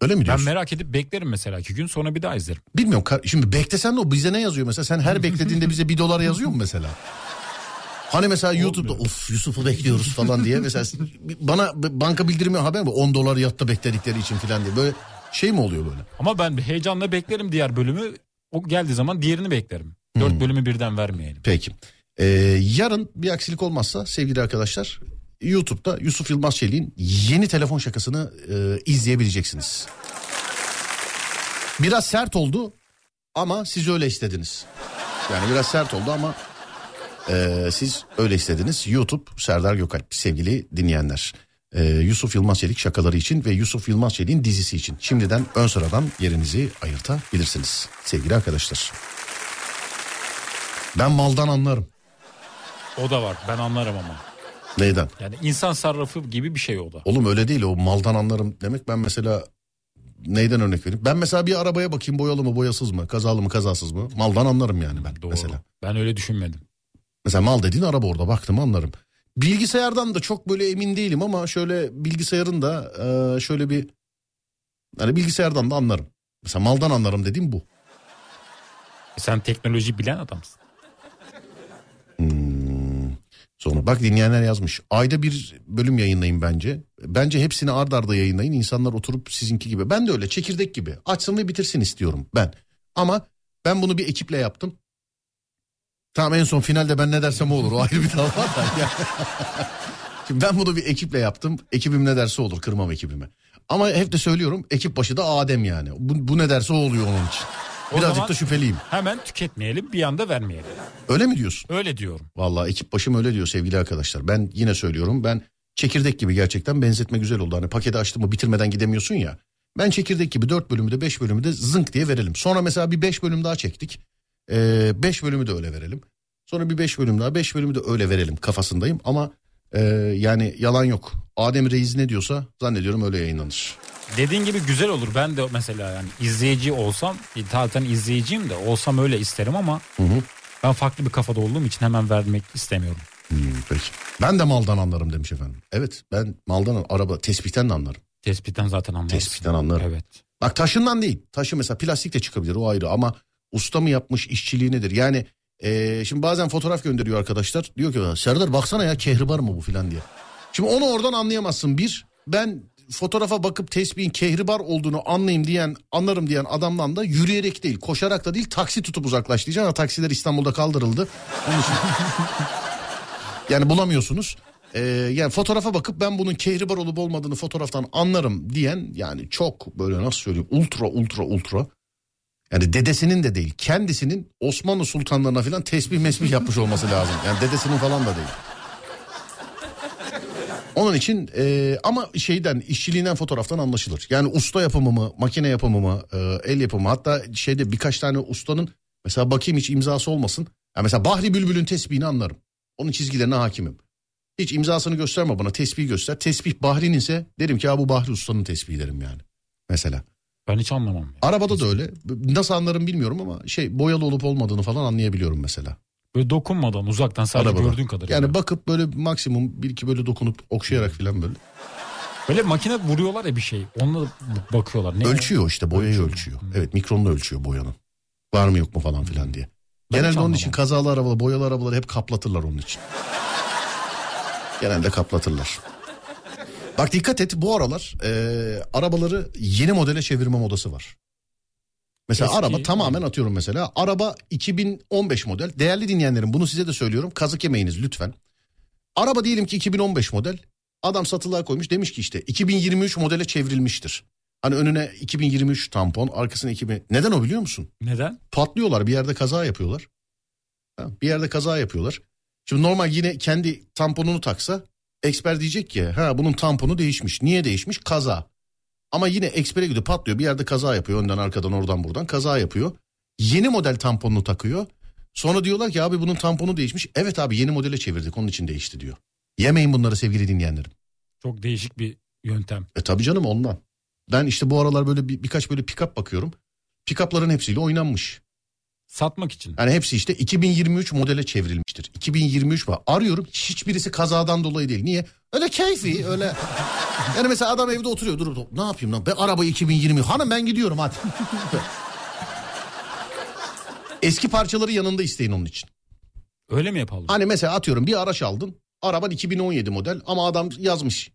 Öyle mi Ben diyorsun? merak edip beklerim mesela iki gün sonra bir daha izlerim. Bilmiyorum şimdi beklesen de o bize ne yazıyor mesela? Sen her *laughs* beklediğinde bize bir dolar yazıyor mu mesela? Hani mesela YouTube'da of Yusuf'u bekliyoruz falan diye *laughs* mesela bana banka bildirimi haber mi 10 dolar yattı bekledikleri için falan diye böyle şey mi oluyor böyle? Ama ben heyecanla beklerim diğer bölümü. O geldiği zaman diğerini beklerim. Hmm. Dört bölümü birden vermeyelim. Peki. Ee, yarın bir aksilik olmazsa sevgili arkadaşlar YouTube'da Yusuf Yılmaz Çelik'in yeni telefon şakasını e, izleyebileceksiniz. Biraz sert oldu ama siz öyle istediniz. Yani biraz sert oldu ama e, siz öyle istediniz. YouTube Serdar Gökalp sevgili dinleyenler. E, Yusuf Yılmaz Çelik şakaları için ve Yusuf Yılmaz Çelik'in dizisi için. Şimdiden ön sıradan yerinizi ayırtabilirsiniz sevgili arkadaşlar. Ben maldan anlarım. O da var ben anlarım ama. Neyden? Yani insan sarrafı gibi bir şey o da. Oğlum öyle değil o maldan anlarım demek ben mesela neyden örnek vereyim? Ben mesela bir arabaya bakayım boyalı mı boyasız mı kazalı mı kazasız mı maldan anlarım yani ben Doğru. mesela. Ben öyle düşünmedim. Mesela mal dediğin araba orada baktım anlarım. Bilgisayardan da çok böyle emin değilim ama şöyle bilgisayarın da e, şöyle bir hani bilgisayardan da anlarım. Mesela maldan anlarım dediğim bu. E Sen teknoloji bilen adamsın. Sonra bak dinleyenler yazmış. Ayda bir bölüm yayınlayın bence. Bence hepsini ard arda yayınlayın. İnsanlar oturup sizinki gibi. Ben de öyle çekirdek gibi. Açsın ve bitirsin istiyorum ben. Ama ben bunu bir ekiple yaptım. Tamam en son finalde ben ne dersem o olur. O ayrı bir dava da. *laughs* Şimdi ben bunu bir ekiple yaptım. Ekibim ne derse olur. Kırmam ekibimi. Ama hep de söylüyorum. Ekip başı da Adem yani. Bu, bu ne derse o oluyor onun için. O Birazcık da şüpheliyim. Hemen tüketmeyelim bir anda vermeyelim. Öyle mi diyorsun? Öyle diyorum. Vallahi ekip başım öyle diyor sevgili arkadaşlar. Ben yine söylüyorum ben çekirdek gibi gerçekten benzetme güzel oldu. Hani paketi açtın mı bitirmeden gidemiyorsun ya. Ben çekirdek gibi 4 bölümü de 5 bölümü de zınk diye verelim. Sonra mesela bir 5 bölüm daha çektik. 5 bölümü de öyle verelim. Sonra bir 5 bölüm daha 5 bölümü de öyle verelim kafasındayım. Ama e, yani yalan yok. Adem Reis ne diyorsa zannediyorum öyle yayınlanır. Dediğin gibi güzel olur. Ben de mesela yani izleyici olsam e, zaten izleyiciyim de olsam öyle isterim ama Hı hı. ben farklı bir kafada olduğum için hemen vermek istemiyorum. Hmm, peki. Ben de maldan anlarım demiş efendim. Evet ben maldan araba tespitten de anlarım. Tespitten zaten anlarsın. Tespitten anlarım. Evet. Bak taşından değil. Taşı mesela plastik de çıkabilir o ayrı ama usta mı yapmış işçiliği nedir? Yani eee, şimdi bazen fotoğraf gönderiyor arkadaşlar. Diyor ki Serdar baksana ya kehribar mı bu filan diye. Şimdi onu oradan anlayamazsın. Bir ben fotoğrafa bakıp tespihin kehribar olduğunu anlayayım diyen anlarım diyen adamdan da yürüyerek değil koşarak da değil taksi tutup uzaklaş diyeceğim ama taksiler İstanbul'da kaldırıldı. Onun için... *laughs* yani bulamıyorsunuz. Ee, yani fotoğrafa bakıp ben bunun kehribar olup olmadığını fotoğraftan anlarım diyen yani çok böyle nasıl söyleyeyim ultra ultra ultra Yani dedesinin de değil kendisinin Osmanlı sultanlarına falan tesbih mesbih yapmış olması lazım. Yani dedesinin falan da değil. Onun için e, ama şeyden işçiliğinden fotoğraftan anlaşılır. Yani usta yapımı mı, makine yapımı mı, e, el yapımı hatta şeyde birkaç tane ustanın mesela bakayım hiç imzası olmasın. Ya mesela Bahri Bülbül'ün tesbihini anlarım. Onun çizgilerine hakimim. Hiç imzasını gösterme bana tesbih göster. Tesbih Bahri'nin ise derim ki ya bu Bahri Usta'nın tesbihi derim yani. Mesela. Ben hiç anlamam. ya. Arabada da öyle. Nasıl anlarım bilmiyorum ama şey boyalı olup olmadığını falan anlayabiliyorum mesela. Böyle dokunmadan uzaktan sadece Arabada. gördüğün kadarıyla. Yani bakıp böyle maksimum bir iki böyle dokunup okşayarak falan böyle. Böyle makine vuruyorlar ya bir şey. Onunla bakıyorlar. Ne Ölçüyor işte boyayı Ölçüyor. ölçüyor. Hı. Evet mikronla ölçüyor boyanın. Var mı yok mu falan filan diye. Ben Genelde onun için kazalı arabalar, boyalı arabaları hep kaplatırlar onun için. Genelde kaplatırlar. Bak dikkat et bu aralar e, arabaları yeni modele çevirme modası var. Mesela Eski- araba tamamen atıyorum mesela. Araba 2015 model. Değerli dinleyenlerim bunu size de söylüyorum. Kazık yemeyiniz lütfen. Araba diyelim ki 2015 model. Adam satılığa koymuş demiş ki işte 2023 modele çevrilmiştir. Hani önüne 2023 tampon arkasına 2000... Neden o biliyor musun? Neden? Patlıyorlar bir yerde kaza yapıyorlar. Bir yerde kaza yapıyorlar. Şimdi normal yine kendi tamponunu taksa eksper diyecek ki ha bunun tamponu değişmiş. Niye değişmiş? Kaza. Ama yine ekspere gidiyor patlıyor bir yerde kaza yapıyor önden arkadan oradan buradan kaza yapıyor. Yeni model tamponunu takıyor. Sonra diyorlar ki abi bunun tamponu değişmiş. Evet abi yeni modele çevirdik onun için değişti diyor. Yemeyin bunları sevgili dinleyenlerim. Çok değişik bir yöntem. E tabii canım ondan. Ben işte bu aralar böyle bir, birkaç böyle pick-up bakıyorum. Pick-up'ların hepsiyle oynanmış. Satmak için. Yani hepsi işte 2023 modele çevrilmiştir. 2023 var. Arıyorum hiçbirisi kazadan dolayı değil. Niye? Öyle keyfi öyle. Yani mesela adam evde oturuyor durup ne yapayım lan? Ben araba 2020 hanım ben gidiyorum hadi. *laughs* Eski parçaları yanında isteyin onun için. Öyle mi yapalım? Hani mesela atıyorum bir araç aldın. Araban 2017 model ama adam yazmış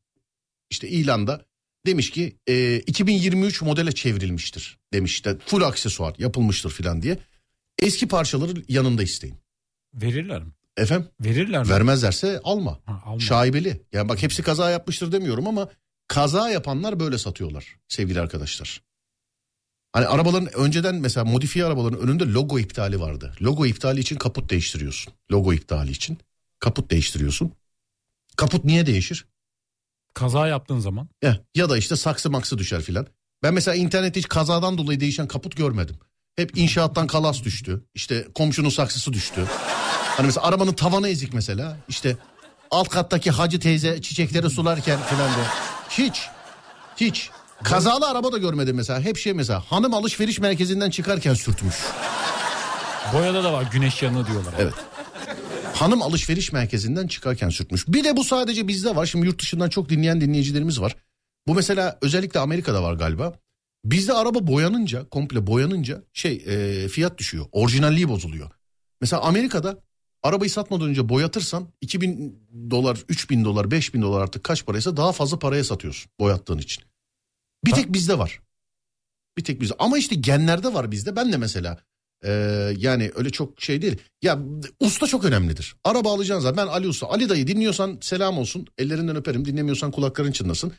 işte ilanda. Demiş ki e, 2023 modele çevrilmiştir demiş işte full aksesuar yapılmıştır filan diye. Eski parçaları yanında isteyin. Verirler mi? Efendim Verirler mi? vermezlerse alma. Ha, alma. Şaibeli. Yani bak hepsi kaza yapmıştır demiyorum ama kaza yapanlar böyle satıyorlar sevgili arkadaşlar. Hani arabaların önceden mesela modifiye arabaların önünde logo iptali vardı. Logo iptali için kaput değiştiriyorsun. Logo iptali için kaput değiştiriyorsun. Kaput niye değişir? Kaza yaptığın zaman. Ya, ya da işte saksı maksı düşer filan. Ben mesela internette hiç kazadan dolayı değişen kaput görmedim. Hep inşaattan kalas düştü. İşte komşunun saksısı düştü. Hani mesela arabanın tavanı ezik mesela. İşte alt kattaki hacı teyze çiçekleri sularken filan diye. Hiç. Hiç. Kazalı araba da görmedim mesela. Hep şey mesela hanım alışveriş merkezinden çıkarken sürtmüş. Boyada da var güneş yanığı diyorlar. Evet. Hanım alışveriş merkezinden çıkarken sürtmüş. Bir de bu sadece bizde var. Şimdi yurt dışından çok dinleyen dinleyicilerimiz var. Bu mesela özellikle Amerika'da var galiba. Bizde araba boyanınca, komple boyanınca şey e, fiyat düşüyor. Orijinalliği bozuluyor. Mesela Amerika'da arabayı satmadan önce boyatırsan 2000 dolar, 3000 dolar, 5000 dolar artık kaç paraysa daha fazla paraya satıyorsun boyattığın için. Bir tek bizde var. Bir tek bizde. Ama işte genlerde var bizde. Ben de mesela ee, yani öyle çok şey değil. Ya usta çok önemlidir. Araba alacağın zaman ben Ali Usta. Ali dayı dinliyorsan selam olsun. Ellerinden öperim. Dinlemiyorsan kulakların çınlasın.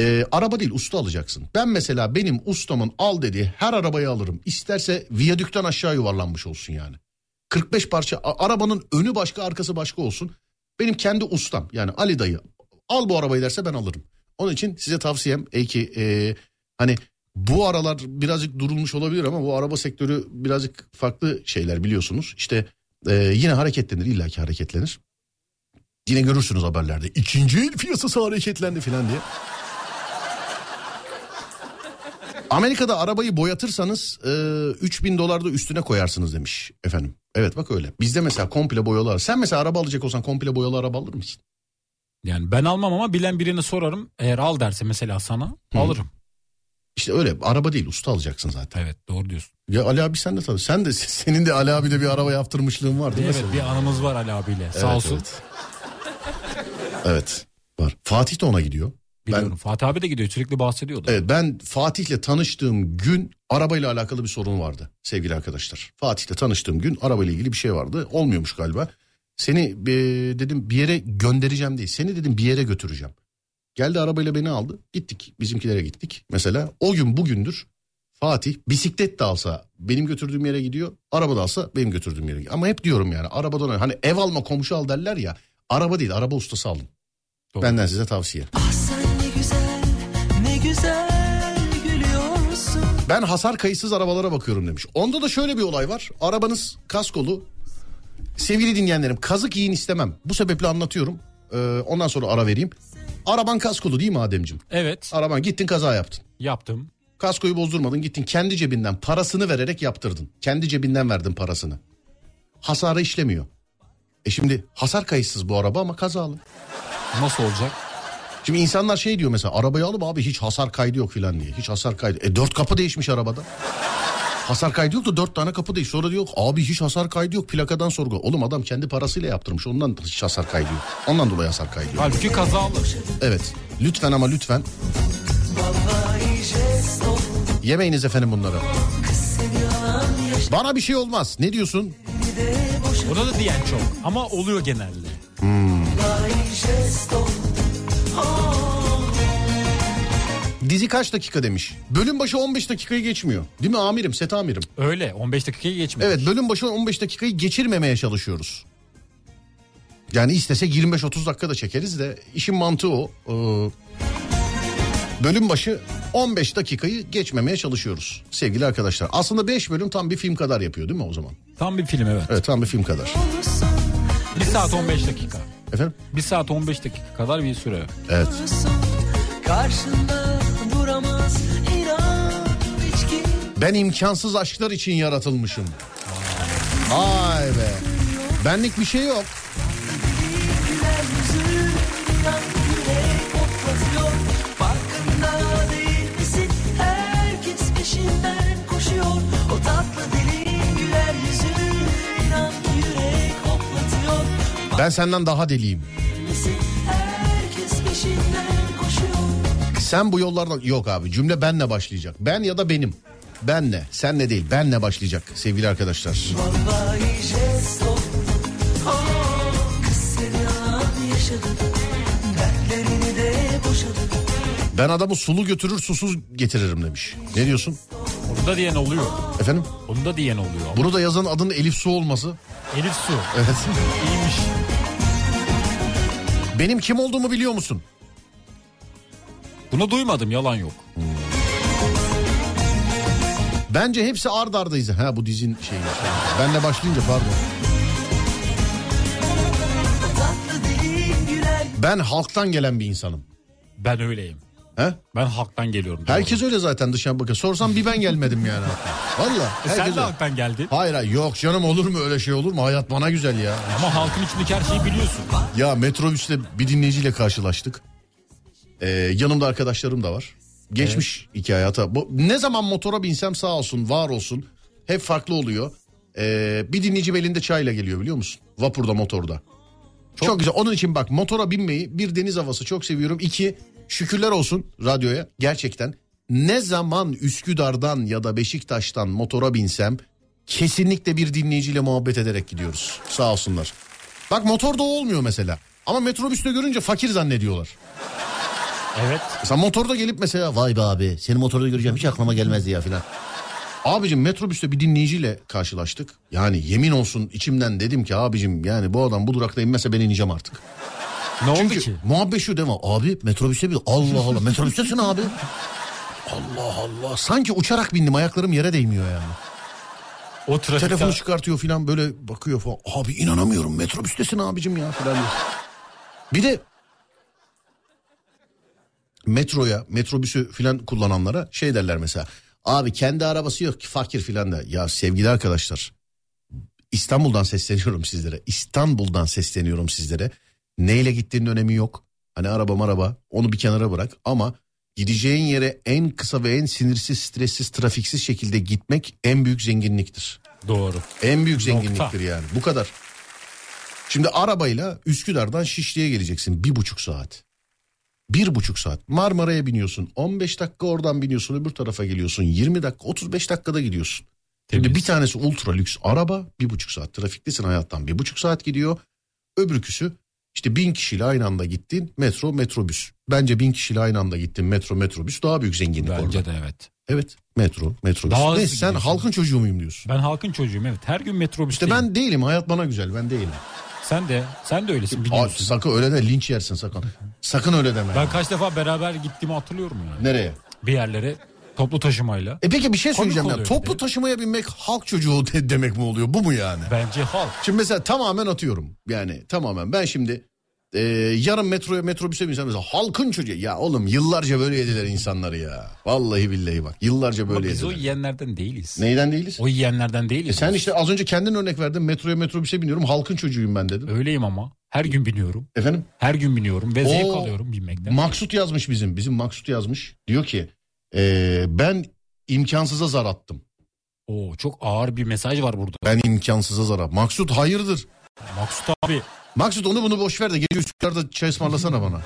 Ee, araba değil usta alacaksın. Ben mesela benim ustamın al dediği her arabayı alırım. İsterse viyadükten aşağı yuvarlanmış olsun yani. 45 parça arabanın önü başka arkası başka olsun. Benim kendi ustam yani Ali dayı al bu arabayı derse ben alırım. Onun için size tavsiyem ey ki e, hani bu aralar birazcık durulmuş olabilir ama bu araba sektörü birazcık farklı şeyler biliyorsunuz. İşte e, yine hareketlenir illaki hareketlenir. Yine görürsünüz haberlerde ikinci el piyasası hareketlendi falan diye. Amerika'da arabayı boyatırsanız e, 3000 dolar da üstüne koyarsınız demiş efendim. Evet bak öyle. Bizde mesela komple boyalı. Sen mesela araba alacak olsan komple boyalı araba alır mısın? Yani ben almam ama bilen birine sorarım. Eğer al derse mesela sana Hı. alırım. İşte öyle araba değil usta alacaksın zaten. Evet doğru diyorsun. Ya Ali abi sen de tabii. Sen de senin de Ali abi de bir araba yaptırmışlığın var değil mi? Evet bir anımız var Ali abiyle. Sağ Evet, olsun. Evet. Evet, var. Fatih de ona gidiyor. Biliyorum. Ben Fatih abi de gidiyor sürekli bahsediyordu. evet, ben Fatih'le tanıştığım gün arabayla alakalı bir sorun vardı sevgili arkadaşlar. Fatih'le tanıştığım gün arabayla ilgili bir şey vardı. Olmuyormuş galiba. Seni e, dedim bir yere göndereceğim değil. Seni dedim bir yere götüreceğim. Geldi arabayla beni aldı. Gittik bizimkilere gittik. Mesela o gün bugündür Fatih bisiklet de alsa benim götürdüğüm yere gidiyor. Araba da alsa benim götürdüğüm yere gidiyor. Ama hep diyorum yani arabadan öyle- hani ev alma komşu al derler ya. Araba değil araba ustası alın. Doğru. Benden size tavsiye. Ah güzel gülüyorsun. Ben hasar kayıtsız arabalara bakıyorum demiş. Onda da şöyle bir olay var. Arabanız kaskolu. Sevgili dinleyenlerim kazık yiyin istemem. Bu sebeple anlatıyorum. Ee, ondan sonra ara vereyim. Araban kaskolu değil mi Ademciğim? Evet Araban gittin kaza yaptın. yaptım. Kaskoyu bozdurmadın gittin kendi cebinden parasını vererek yaptırdın. Kendi cebinden verdin parasını. Hasarı işlemiyor. E şimdi hasar kayıtsız bu araba ama kazalı. Nasıl olacak? Şimdi insanlar şey diyor mesela arabayı alıp abi hiç hasar kaydı yok filan diye. Hiç hasar kaydı. E dört kapı değişmiş arabada. Hasar kaydı yok da dört tane kapı değiş. Sonra diyor abi hiç hasar kaydı yok plakadan sorgu. Oğlum adam kendi parasıyla yaptırmış ondan hiç hasar kaydı yok. Ondan dolayı hasar kaydı yok. Halbuki kazalı. Evet lütfen ama lütfen. Yemeyiniz efendim bunları. Bana bir şey olmaz. Ne diyorsun? Ona da diyen çok ama oluyor genelde. Dizi kaç dakika demiş. Bölüm başı 15 dakikayı geçmiyor. Değil mi amirim, set amirim? Öyle 15 dakikayı geçmedi. Evet bölüm başı 15 dakikayı geçirmemeye çalışıyoruz. Yani istesek 25-30 dakika da çekeriz de işin mantığı o. Ee, bölüm başı 15 dakikayı geçmemeye çalışıyoruz sevgili arkadaşlar. Aslında 5 bölüm tam bir film kadar yapıyor değil mi o zaman? Tam bir film evet. Evet tam bir film kadar. 1 saat 15 dakika. Efendim? 1 saat 15 dakika kadar bir süre. Evet. Karşında duramaz inan hiç kim Ben imkansız aşklar için yaratılmışım. Vay be. Benlik bir şey yok. güler Ben senden daha deliyim. Sen bu yollardan... Yok abi cümle benle başlayacak. Ben ya da benim. Benle. Senle değil. Benle başlayacak sevgili arkadaşlar. Ben adamı sulu götürür susuz getiririm demiş. Ne diyorsun? Onu da diyen oluyor. Efendim? Onu da diyen oluyor. ama. Bunu da yazan adının Elif Su olması. Elif Su. Evet. İyiymiş. Benim kim olduğumu biliyor musun? Bunu duymadım yalan yok. Bence hepsi ard ardayız. Ha bu dizin şeyi. Ben de başlayınca pardon. Ben halktan gelen bir insanım. Ben öyleyim. He? Ben halktan geliyorum. Herkes öyle zaten dışarı bakın. Sorsam bir ben gelmedim yani. Valla. E sen de öyle. halktan geldin. Hayır hayır yok canım olur mu öyle şey olur mu? Hayat bana güzel ya. Ama halkın içindeki her şeyi biliyorsun. Ya metrobüste bir dinleyiciyle karşılaştık. Ee, yanımda arkadaşlarım da var. Geçmiş iki hayata. Bu, ne zaman motora binsem sağ olsun var olsun. Hep farklı oluyor. Ee, bir dinleyici elinde çayla geliyor biliyor musun? Vapurda motorda. Çok, güzel. Onun için bak motora binmeyi bir deniz havası çok seviyorum. İki şükürler olsun radyoya gerçekten. Ne zaman Üsküdar'dan ya da Beşiktaş'tan motora binsem kesinlikle bir dinleyiciyle muhabbet ederek gidiyoruz. Sağ olsunlar. Bak motorda olmuyor mesela. Ama metrobüste görünce fakir zannediyorlar. Evet. Mesela motorda gelip mesela vay be abi seni motorda göreceğim hiç aklıma gelmezdi ya filan. Abicim metrobüste bir dinleyiciyle karşılaştık. Yani yemin olsun içimden dedim ki abicim yani bu adam bu durakta inmezse ben ineceğim artık. Ne oldu Çünkü ki? muhabbet şu değil mi? Abi metrobüste bir Allah Allah metrobüstesin abi. Allah Allah sanki uçarak bindim ayaklarım yere değmiyor yani. O trafikte Telefonu çıkartıyor filan böyle bakıyor falan. Abi inanamıyorum metrobüstesin abicim ya filan. Bir de metroya metrobüsü filan kullananlara şey derler mesela. Abi kendi arabası yok ki fakir filan da. Ya sevgili arkadaşlar İstanbul'dan sesleniyorum sizlere. İstanbul'dan sesleniyorum sizlere. Neyle gittiğinin önemi yok. Hani araba araba onu bir kenara bırak ama gideceğin yere en kısa ve en sinirsiz, stressiz, trafiksiz şekilde gitmek en büyük zenginliktir. Doğru. En büyük Nokta. zenginliktir yani. Bu kadar. Şimdi arabayla Üsküdar'dan Şişli'ye geleceksin. Bir buçuk saat. Bir buçuk saat. Marmara'ya biniyorsun. 15 dakika oradan biniyorsun. Öbür tarafa geliyorsun. 20 dakika 35 dakikada gidiyorsun. Şimdi Temiz. bir tanesi ultra lüks araba. Bir buçuk saat. Trafiktesin hayattan. Bir buçuk saat gidiyor. Öbürküsü işte bin kişiyle aynı anda gittin. Metro, metrobüs. Bence bin kişiyle aynı anda gittin metro metrobüs daha büyük zenginlik orada. Bence de evet. Evet metro metrobüs. Daha Neyse sen gidiyorsun. halkın çocuğu muyum diyorsun. Ben halkın çocuğuyum evet. Her gün metrobüste. İşte ben değilim hayat bana güzel ben değilim. Sen de sen de öylesin biliyorsun. sakın öyle de linç yersin sakın. Sakın öyle deme. Ben kaç defa beraber gittiğimi hatırlıyorum yani. Nereye? Bir yerlere toplu taşımayla. E peki bir şey söyleyeceğim ya. Toplu de. taşımaya binmek halk çocuğu de- demek mi oluyor? Bu mu yani? Bence halk. Şimdi mesela tamamen atıyorum. Yani tamamen ben şimdi e, yarın metroya metrobüse binsem mesela halkın çocuğu. Ya oğlum yıllarca böyle yediler insanları ya. Vallahi billahi bak yıllarca Ama böyle biz o yediler. yiyenlerden değiliz. Neyden değiliz? O yiyenlerden değiliz. E sen biz. işte az önce kendin örnek verdin. Metroya metrobüse biniyorum. Halkın çocuğuyum ben dedim. Öyleyim ama. Her gün biniyorum. Efendim? Her gün biniyorum ve zevk alıyorum binmekten. Maksut yazmış bizim. Bizim Maksut yazmış. Diyor ki e, ben imkansıza zar attım. Oo, çok ağır bir mesaj var burada. Ben imkansıza zar attım. Maksut hayırdır? Maksut abi Maksut onu bunu boş ver de gece Üsküdar'da çay ısmarlasana bana.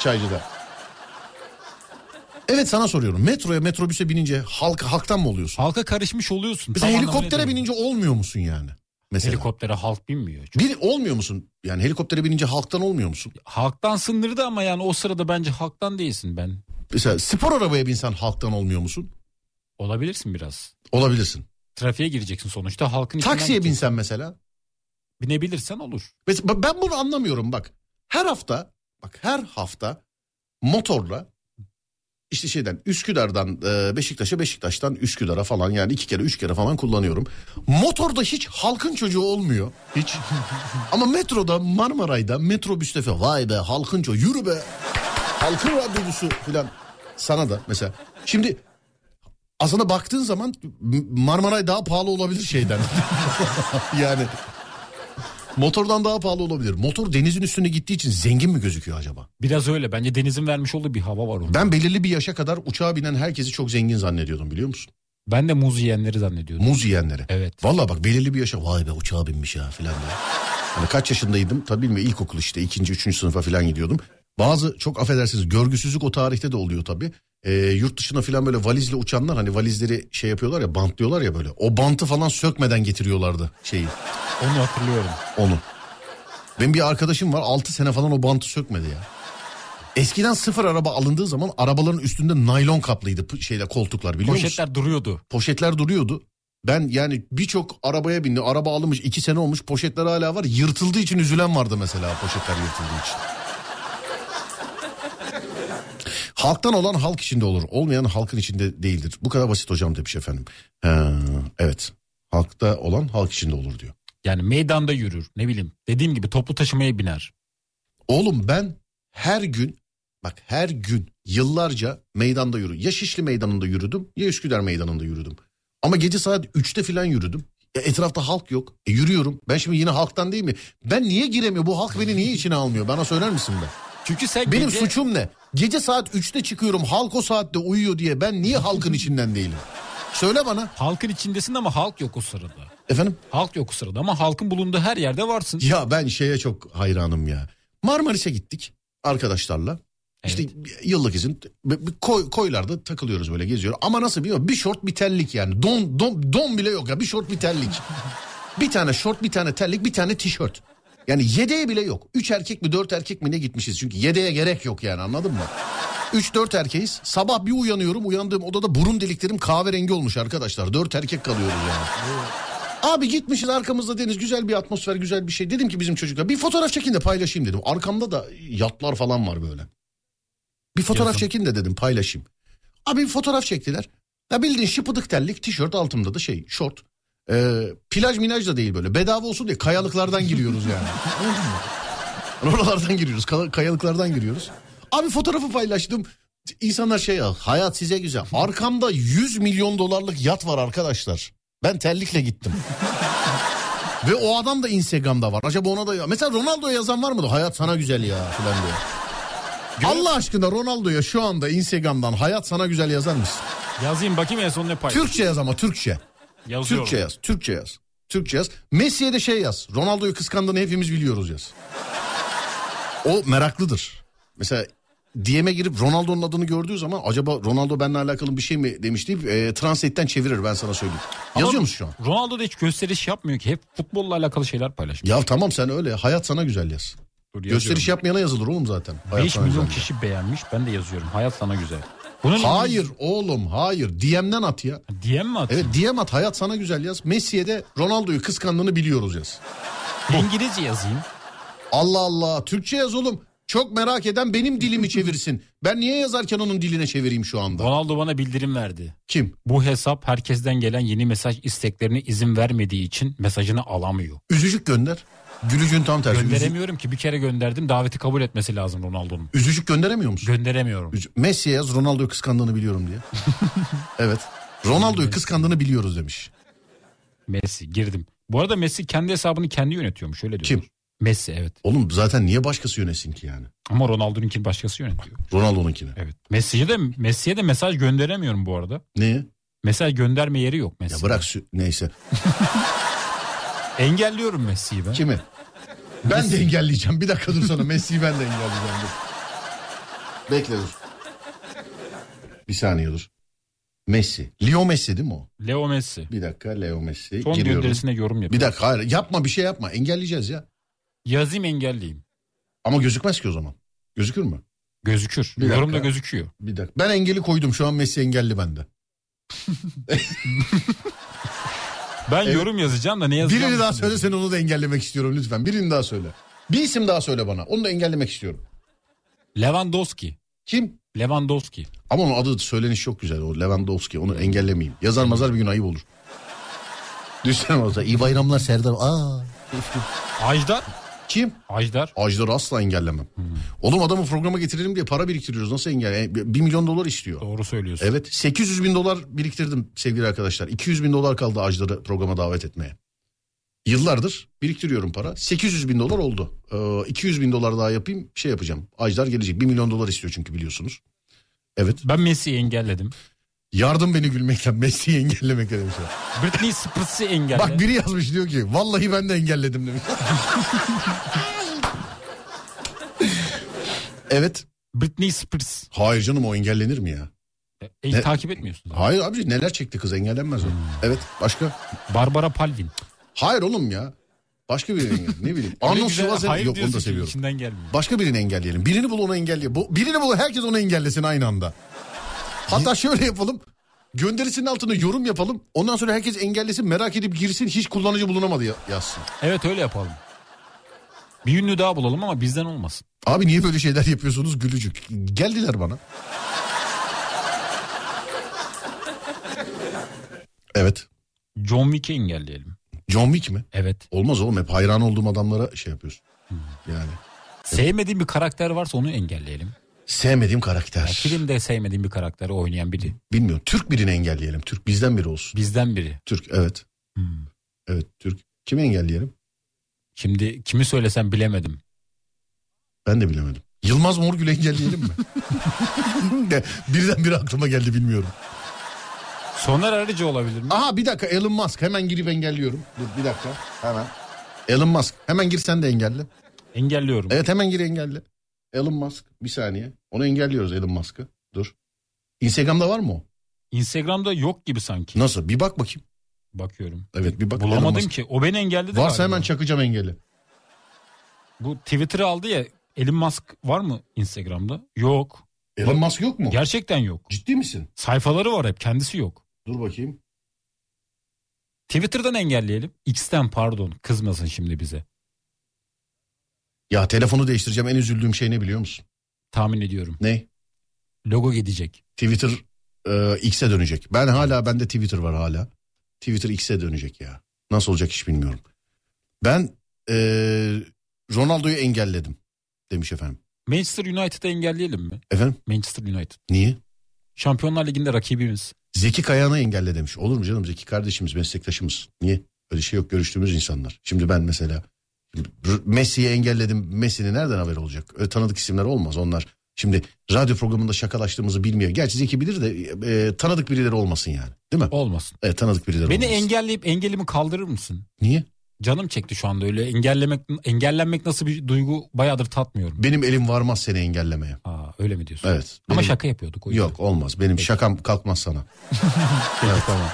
Çaycıda. Evet sana soruyorum. Metroya metrobüse binince halk halktan mı oluyorsun? halka karışmış oluyorsun. Mesela Tam helikoptere binince olmuyor musun yani? Mesela. Helikoptere halk binmiyor. Çok- Bir, olmuyor musun? Yani helikoptere binince halktan olmuyor musun? Halktan sınırdı ama yani o sırada bence halktan değilsin ben. Mesela spor arabaya binsen halktan olmuyor musun? Olabilirsin biraz. Olabilirsin. Trafiğe gireceksin sonuçta halkın Taksiye gideceksin. binsen mesela. Binebilirsen olur. Mesela ben bunu anlamıyorum bak. Her hafta bak her hafta motorla işte şeyden Üsküdar'dan e, Beşiktaş'a Beşiktaş'tan Üsküdar'a falan yani iki kere üç kere falan kullanıyorum. Motorda hiç halkın çocuğu olmuyor. Hiç. Ama metroda Marmaray'da metrobüste vay be halkın çocuğu yürü be. Halkın radyocusu falan sana da mesela. Şimdi aslında baktığın zaman Marmaray daha pahalı olabilir şeyden. *laughs* yani Motordan daha pahalı olabilir. Motor denizin üstüne gittiği için zengin mi gözüküyor acaba? Biraz öyle. Bence denizin vermiş olduğu bir hava var onun. Ben, Ben belirli bir yaşa kadar uçağa binen herkesi çok zengin zannediyordum biliyor musun? de muz yiyenleri zannediyordum. Muz yiyenleri. Evet. Valla bak belirli bir yaşa vay be uçağa binmiş ya filan diye. Hani kaç yaşındaydım tabii bilmiyorum ilkokul işte ikinci üçüncü sınıfa filan gidiyordum. Bazı çok affedersiniz görgüsüzlük o tarihte de oluyor tabii. Ee, yurt dışına filan böyle valizle uçanlar hani valizleri şey yapıyorlar ya bantlıyorlar ya böyle. O bantı falan sökmeden getiriyorlardı şeyi Onu hatırlıyorum. onu. Benim bir arkadaşım var 6 sene falan o bantı sökmedi ya. Eskiden sıfır araba alındığı zaman arabaların üstünde naylon kaplıydı şeyle koltuklar biliyor musun? Poşetler duruyordu. Poşetler duruyordu. Ben yani birçok arabaya bindi. Araba alınmış iki sene olmuş poşetler hala var. Yırtıldığı için üzülen vardı mesela poşetler yırtıldığı için. Halktan olan halk içinde olur. Olmayan halkın içinde değildir. Bu kadar basit hocam demiş efendim. Ha, evet. Halkta olan halk içinde olur diyor. Yani meydanda yürür. Ne bileyim. Dediğim gibi toplu taşımaya biner. Oğlum ben her gün bak her gün yıllarca meydanda yürüdüm. Ya Şişli meydanında yürüdüm ya Üsküdar meydanında yürüdüm. Ama gece saat 3'te falan yürüdüm. E, etrafta halk yok. E, yürüyorum. Ben şimdi yine halktan değil mi? Ben niye giremiyor? Bu halk beni niye içine almıyor? Bana söyler misin be? Çünkü sen Benim gece- suçum ne? Gece saat 3'te çıkıyorum. Halk o saatte uyuyor diye. Ben niye halkın içinden değilim? Söyle bana. halkın içindesin ama halk yok o sırada. Efendim? Halk yok o sırada ama halkın bulunduğu her yerde varsın. Ya ben şeye çok hayranım ya. Marmaris'e gittik arkadaşlarla. İşte yıllık izin koy, koylarda takılıyoruz böyle geziyor. Ama nasıl biliyor musun? Bir şort bir terlik yani. Don, don, don bile yok ya bir şort bir terlik. bir tane şort bir tane terlik bir tane tişört. Yani yedeğe bile yok. Üç erkek mi dört erkek mi ne gitmişiz. Çünkü yedeğe gerek yok yani anladın mı? Üç dört erkeğiz. Sabah bir uyanıyorum. Uyandığım odada burun deliklerim kahverengi olmuş arkadaşlar. Dört erkek kalıyoruz yani. Abi gitmişiz arkamızda deniz güzel bir atmosfer güzel bir şey. Dedim ki bizim çocuklar bir fotoğraf çekin de paylaşayım dedim. Arkamda da yatlar falan var böyle. Bir fotoğraf Yazın. çekin de dedim paylaşayım. Abi bir fotoğraf çektiler. Ya bildiğin şıpıdık terlik tişört altımda da şey şort. Ee, plaj minaj da değil böyle bedava olsun diye kayalıklardan giriyoruz yani. *laughs* *laughs* Oralardan giriyoruz kaya- kayalıklardan giriyoruz. Abi fotoğrafı paylaştım. İnsanlar şey ya hayat size güzel. Arkamda 100 milyon dolarlık yat var arkadaşlar. Ben terlikle gittim. *laughs* Ve o adam da Instagram'da var. Acaba ona da ya. Mesela Ronaldo'ya yazan var mı da hayat sana güzel ya falan diye. Allah aşkına Ronaldo'ya şu anda Instagram'dan hayat sana güzel yazar mısın? Yazayım bakayım en son ne paylaş. Türkçe yaz ama Türkçe. Yazıyorum. Türkçe yaz. Türkçe yaz. Türkçe yaz. Messi'ye de şey yaz. Ronaldo'yu kıskandığını hepimiz biliyoruz yaz. O meraklıdır. Mesela DM'e girip Ronaldo'nun adını gördüğü zaman acaba Ronaldo benimle alakalı bir şey mi demiş deyip e, translate'ten çevirir ben sana söyleyeyim. Ama Yazıyor musun şu an? Ronaldo da hiç gösteriş yapmıyor ki. Hep futbolla alakalı şeyler paylaşıyor. Ya tamam sen öyle. Hayat sana güzel yaz. Dur, Gösteriş yazıyorum. yapmayana yazılır oğlum zaten. Hayat 5 sana milyon güzel. kişi beğenmiş. Ben de yazıyorum. Hayat sana güzel. Bunun Hayır oğlum hayır. DM'den at ya. Diyen mi atayım? Evet DM at hayat sana güzel yaz. Messi'ye de Ronaldo'yu kıskandığını biliyoruz yaz. İngilizce yazayım. Allah Allah Türkçe yaz oğlum. Çok merak eden benim dilimi çevirsin. Ben niye yazarken onun diline çevireyim şu anda? Ronaldo bana bildirim verdi. Kim? Bu hesap herkesten gelen yeni mesaj isteklerine izin vermediği için mesajını alamıyor. Üzücük gönder. Gülücün tam tersi. Gönderemiyorum ki bir kere gönderdim daveti kabul etmesi lazım Ronaldo'nun. üzücük gönderemiyor musun? Gönderemiyorum. Üzü- Messi'ye yaz Ronaldo'yu kıskandığını biliyorum diye. *laughs* evet. Ronaldo'yu kıskandığını biliyoruz demiş. Messi girdim. Bu arada Messi kendi hesabını kendi yönetiyormuş öyle diyor. Kim? Messi evet. Oğlum zaten niye başkası yönesin ki yani? Ama Ronaldo'nunkini başkası yönetiyor. Ronaldo'nunkini. Evet. Messi'ye de Messi'ye de mesaj gönderemiyorum bu arada. Niye? Mesaj gönderme yeri yok Messi. Ya bırak sü- neyse. *laughs* Engelliyorum Messi'yi ben. Kimi? Ben de engelleyeceğim. Bir dakika dur sana. Messi'yi ben de engelleyeceğim. Dur. Bekle dur. Bir saniye dur. Messi. Leo Messi değil mi o? Leo Messi. Bir dakika Leo Messi. Son Giriyorum. gönderisine yorum yapıyor. Bir dakika hayır yapma bir şey yapma. Engelleyeceğiz ya. Yazayım engelleyeyim. Ama gözükmez ki o zaman. Gözükür mü? Gözükür. Bir dakika. Yorumda gözüküyor. Bir dakika. Ben engeli koydum. Şu an Messi engelli bende. *laughs* Ben Evet. yorum yazacağım da ne yazacağım? Birini daha söyle sen onu da engellemek istiyorum lütfen. Birini daha söyle. Bir isim daha söyle bana. Onu da engellemek istiyorum. Lewandowski. Kim? Lewandowski. Ama onun adı söyleniş çok güzel. O Lewandowski. Onu engellemeyeyim. Yazar mazar bir gün ayıp olur. Düşünsene olsa. İyi bayramlar Serdar. Aa. Ajdar. Kim? Ajdar. Ajdar'ı asla engellemem. Oğlum adamı programa getirelim diye para biriktiriyoruz. Nasıl engel? E, 1 milyon dolar istiyor. Doğru söylüyorsun. Evet 800 bin dolar biriktirdim sevgili arkadaşlar. 200 bin dolar kaldı Ajdar'ı programa davet etmeye. Yıllardır biriktiriyorum para. 800 bin dolar oldu. Ee, 200 bin dolar daha yapayım şey yapacağım. Ajdar gelecek 1 milyon dolar istiyor çünkü biliyorsunuz. Evet. Ben Messi'yi engelledim. Yardım beni gülmekten Messi'yi engellemekten demişler. Britney Spears'ı engelle. Bak biri yazmış diyor ki vallahi ben de engelledim demiş. *laughs* evet. Britney Spears. Hayır canım o engellenir mi ya? E, Ne? takip etmiyorsun. Hayır abi neler çekti kız engellenmez o. Evet başka? Barbara Palvin. Hayır oğlum ya. Başka birini engel. Ne bileyim. Arnold Schwarzenegger. Yok onu da seviyorum. Başka birini engelleyelim. Birini bul onu engelle. Bu, birini bul herkes onu engellesin aynı anda. Hatta şöyle yapalım. Gönderisinin altına yorum yapalım. Ondan sonra herkes engellesin merak edip girsin hiç kullanıcı bulunamadı ya- yazsın. Evet öyle yapalım. Bir ünlü daha bulalım ama bizden olmasın. Abi niye böyle şeyler yapıyorsunuz gülücük? Geldiler bana. Evet. John Wick'i engelleyelim. John Wick mi? Evet. Olmaz oğlum hep hayran olduğum adamlara şey yapıyorsun. Yani. Sevmediğim bir karakter varsa onu engelleyelim. Sevmediğim karakter. Ya, filmde sevmediğim bir karakteri oynayan biri. Bilmiyorum. Türk birini engelleyelim. Türk bizden biri olsun. Bizden biri. Türk evet. Hmm. Evet Türk. Kimi engelleyelim? Şimdi kimi söylesem bilemedim. Ben de bilemedim. Yılmaz Morgül'ü engelleyelim mi? *laughs* De, birden biri aklıma geldi bilmiyorum. Soner Arıcı olabilir mi? Aha bir dakika Elon Musk hemen girip engelliyorum. Dur bir dakika hemen. Elon Musk hemen gir sen de engelle. Engelliyorum. Evet hemen gir engelle. Elon Musk bir saniye. Onu engelliyoruz Elon Musk'ı. Dur. Instagram'da var mı o? Instagram'da yok gibi sanki. Nasıl? Bir bak bakayım. Bakıyorum. Evet bir bak. Bulamadım ki. O beni engelledi Varsa galiba. hemen çakacağım engeli. Bu Twitter'ı aldı ya. Elon Musk var mı Instagram'da? Yok. Elon Musk yok mu? Gerçekten yok. Ciddi misin? Sayfaları var hep kendisi yok. Dur bakayım. Twitter'dan engelleyelim. X'ten pardon kızmasın şimdi bize. Ya telefonu değiştireceğim en üzüldüğüm şey ne biliyor musun? Tahmin ediyorum. Ne? Logo gidecek. Twitter e, X'e dönecek. Ben hala bende Twitter var hala. Twitter X'e dönecek ya. Nasıl olacak hiç bilmiyorum. Ben e, Ronaldo'yu engelledim demiş efendim. Manchester United'ı engelleyelim mi? Efendim Manchester United. niye? Şampiyonlar Ligi'nde rakibimiz. Zeki Kayan'ı engelle demiş. Olur mu canım Zeki kardeşimiz meslektaşımız. Niye? Öyle şey yok görüştüğümüz insanlar. Şimdi ben mesela Messi'yi engelledim. Messi'nin nereden haber olacak? Öyle tanıdık isimler olmaz onlar. Şimdi radyo programında şakalaştığımızı bilmiyor. Gerçi Zeki bilir de e, tanıdık birileri olmasın yani. Değil mi? Olmasın. Evet tanıdık birileri Beni olmasın. engelleyip engelimi kaldırır mısın? Niye? Canım çekti şu anda öyle engellemek engellenmek nasıl bir duygu bayağıdır tatmıyorum. Benim elim varmaz seni engellemeye. Aa öyle mi diyorsun? Evet. Ama benim- şaka yapıyorduk o yüzden. Yok olmaz. Benim şakam kalkmaz sana. *laughs* Peki, tamam.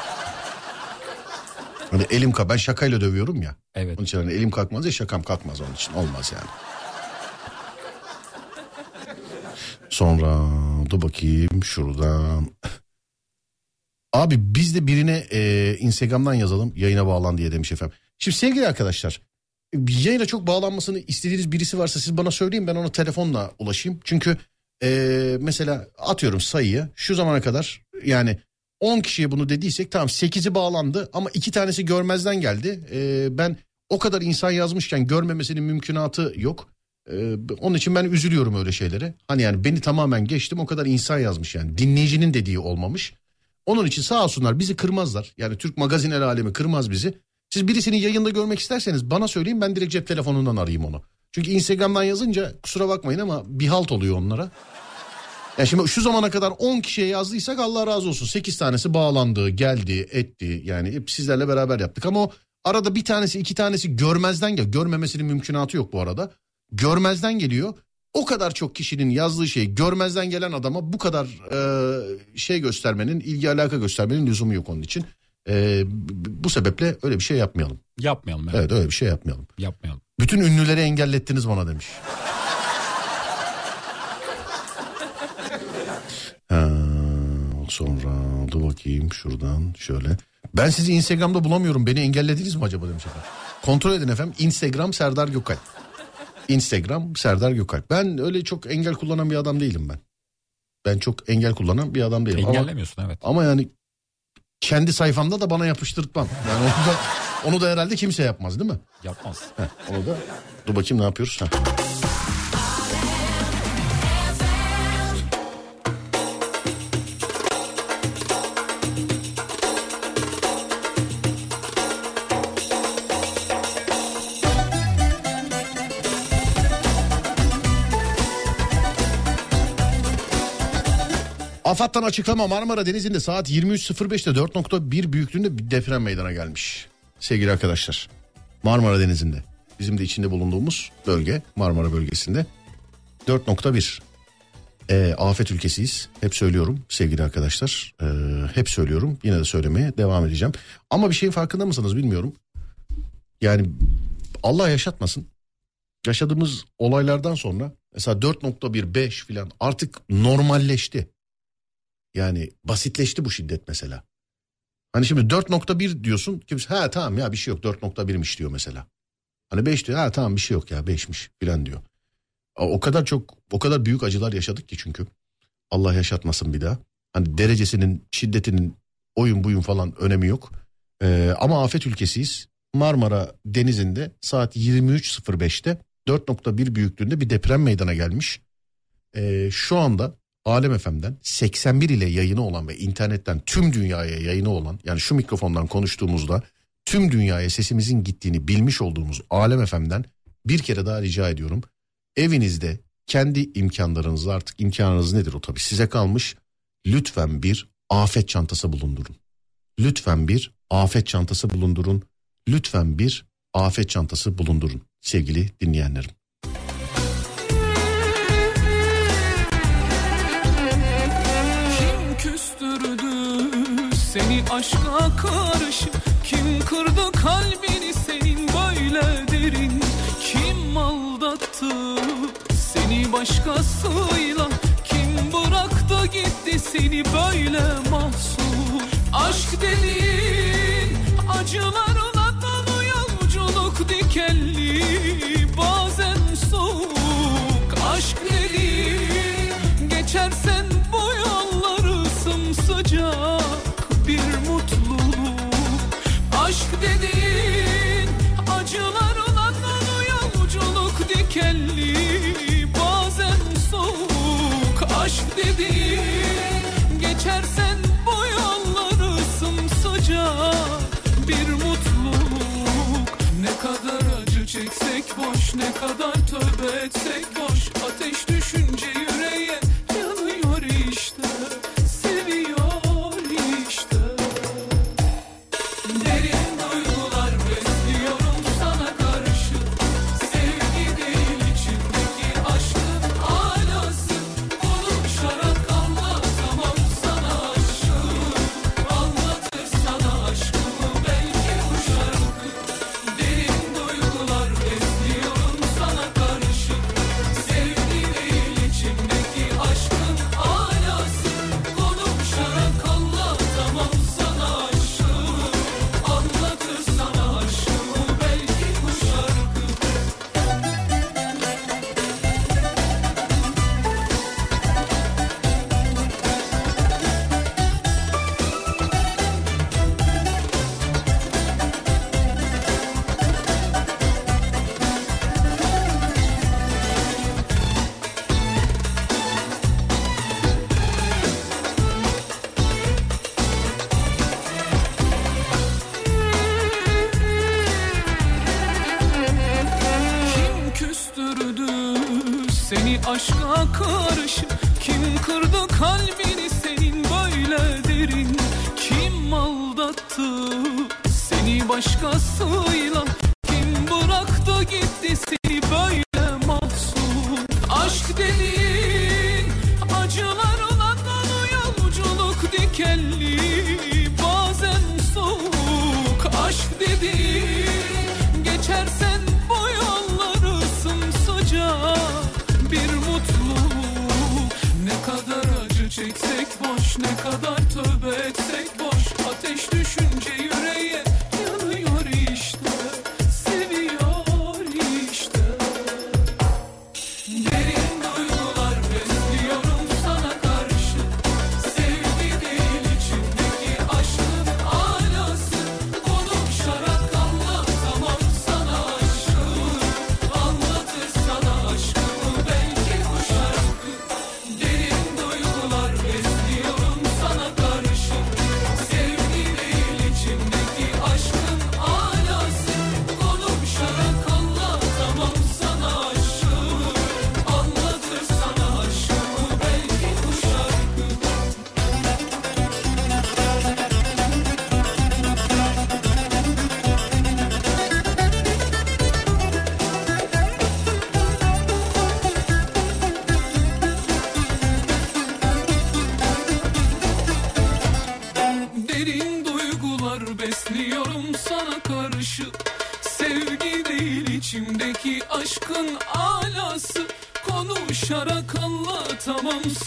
Hani elim. Ben şakayla dövüyorum ya. Evet. Onun için hani elim kalkmaz ya şakam kalkmaz onun için. Olmaz yani. Sonra dur bakayım şuradan. Abi biz de birine e, Instagram'dan yazalım yayına bağlan diye demiş efendim. Şimdi sevgili arkadaşlar yayına çok bağlanmasını istediğiniz birisi varsa siz bana söyleyin ben ona telefonla ulaşayım. Çünkü e, mesela atıyorum sayıyı şu zamana kadar yani 10 kişiye bunu dediysek tamam 8'i bağlandı ama 2 tanesi görmezden geldi. E, ben o kadar insan yazmışken görmemesinin mümkünatı yok. E, onun için ben üzülüyorum öyle şeylere. Hani yani beni tamamen geçtim o kadar insan yazmış yani dinleyicinin dediği olmamış. Onun için sağ olsunlar bizi kırmazlar. Yani Türk magazin el alemi kırmaz bizi. Siz birisini yayında görmek isterseniz bana söyleyin ben direkt cep telefonundan arayayım onu. Çünkü Instagram'dan yazınca kusura bakmayın ama bir halt oluyor onlara. Ya şimdi şu zamana kadar 10 kişiye yazdıysak Allah razı olsun. 8 tanesi bağlandı, geldi, etti. Yani hep sizlerle beraber yaptık ama o arada bir tanesi iki tanesi görmezden gel. Görmemesinin mümkünatı yok bu arada. Görmezden geliyor. O kadar çok kişinin yazdığı şeyi görmezden gelen adama bu kadar e, şey göstermenin, ilgi alaka göstermenin lüzumu yok onun için. E, bu sebeple öyle bir şey yapmayalım. Yapmayalım. Evet. Evet öyle bir şey yapmayalım. Yapmayalım. Bütün ünlüleri engellettiniz bana demiş. Ha, sonra dur bakayım şuradan şöyle. Ben sizi Instagram'da bulamıyorum. Beni engellediniz mi acaba demiş efendim. Kontrol edin efendim. Instagram Serdar Gökalp. Instagram Serdar Gökalp. Ben öyle çok engel kullanan bir adam değilim ben. Ben çok engel kullanan bir adam değilim. Ama, Engellemiyorsun evet. ama yani kendi sayfamda da bana yapıştırtmam. Yani onu da, onu da herhalde kimse yapmaz değil mi? Yapmaz. Heh, onu da dur bakayım ne yapıyoruz. Heh. AFAD'dan açıklama Marmara Denizi'nde saat 23.05'te 4.1 büyüklüğünde bir deprem meydana gelmiş. Sevgili arkadaşlar Marmara Denizi'nde bizim de içinde bulunduğumuz bölge Marmara bölgesinde 4.1 Ee, afet ülkesiyiz. Hep söylüyorum sevgili arkadaşlar. Ee, hep söylüyorum. Yine de söylemeye devam edeceğim. Ama bir şeyin farkında mısınız bilmiyorum. Yani Allah yaşatmasın. Yaşadığımız olaylardan sonra mesela 4.1 5 filan artık normalleşti. Yani basitleşti bu şiddet mesela. Hani şimdi 4.1 diyorsun kimse ha tamam ya bir şey yok 4.1'miş diyor mesela. Hani 5 diyor ha tamam bir şey yok ya 5'miş filan diyor. O kadar çok o kadar büyük acılar yaşadık ki çünkü. Allah yaşatmasın bir daha. Hani derecesinin şiddetinin oyun buyun falan önemi yok. Ee, ama afet ülkesiyiz. Marmara Denizi'nde saat 23.05'te 4.1 büyüklüğünde bir deprem meydana gelmiş. Ee, şu anda Alem FM'den 81 ile yayını olan ve internetten tüm dünyaya yayını olan yani şu mikrofondan konuştuğumuzda tüm dünyaya sesimizin gittiğini bilmiş olduğumuz Alem FM'den bir kere daha rica ediyorum. Evinizde kendi imkanlarınızla artık imkanınız nedir o tabii size kalmış. Lütfen bir afet çantası bulundurun. Lütfen bir afet çantası bulundurun. Lütfen bir afet çantası bulundurun sevgili dinleyenlerim. Seni aşka karşı Kim kırdı kalbini senin böyle derin? Kim aldattı seni başkasıyla? Kim bıraktı gitti seni böyle mahzun? Aşk dediğin acılarla dolu yolculuk dikenli Bazen soğuk. Aşk dediğin bir mutluluk. Aşk dediğin acılarla dolu yolculuk dikenli Bazen soğuk. Aşk dediğin Geçersen bu yolları sımsıcak bir mutluluk. Ne kadar acı çeksek boş ne kadar tövbe etsek boş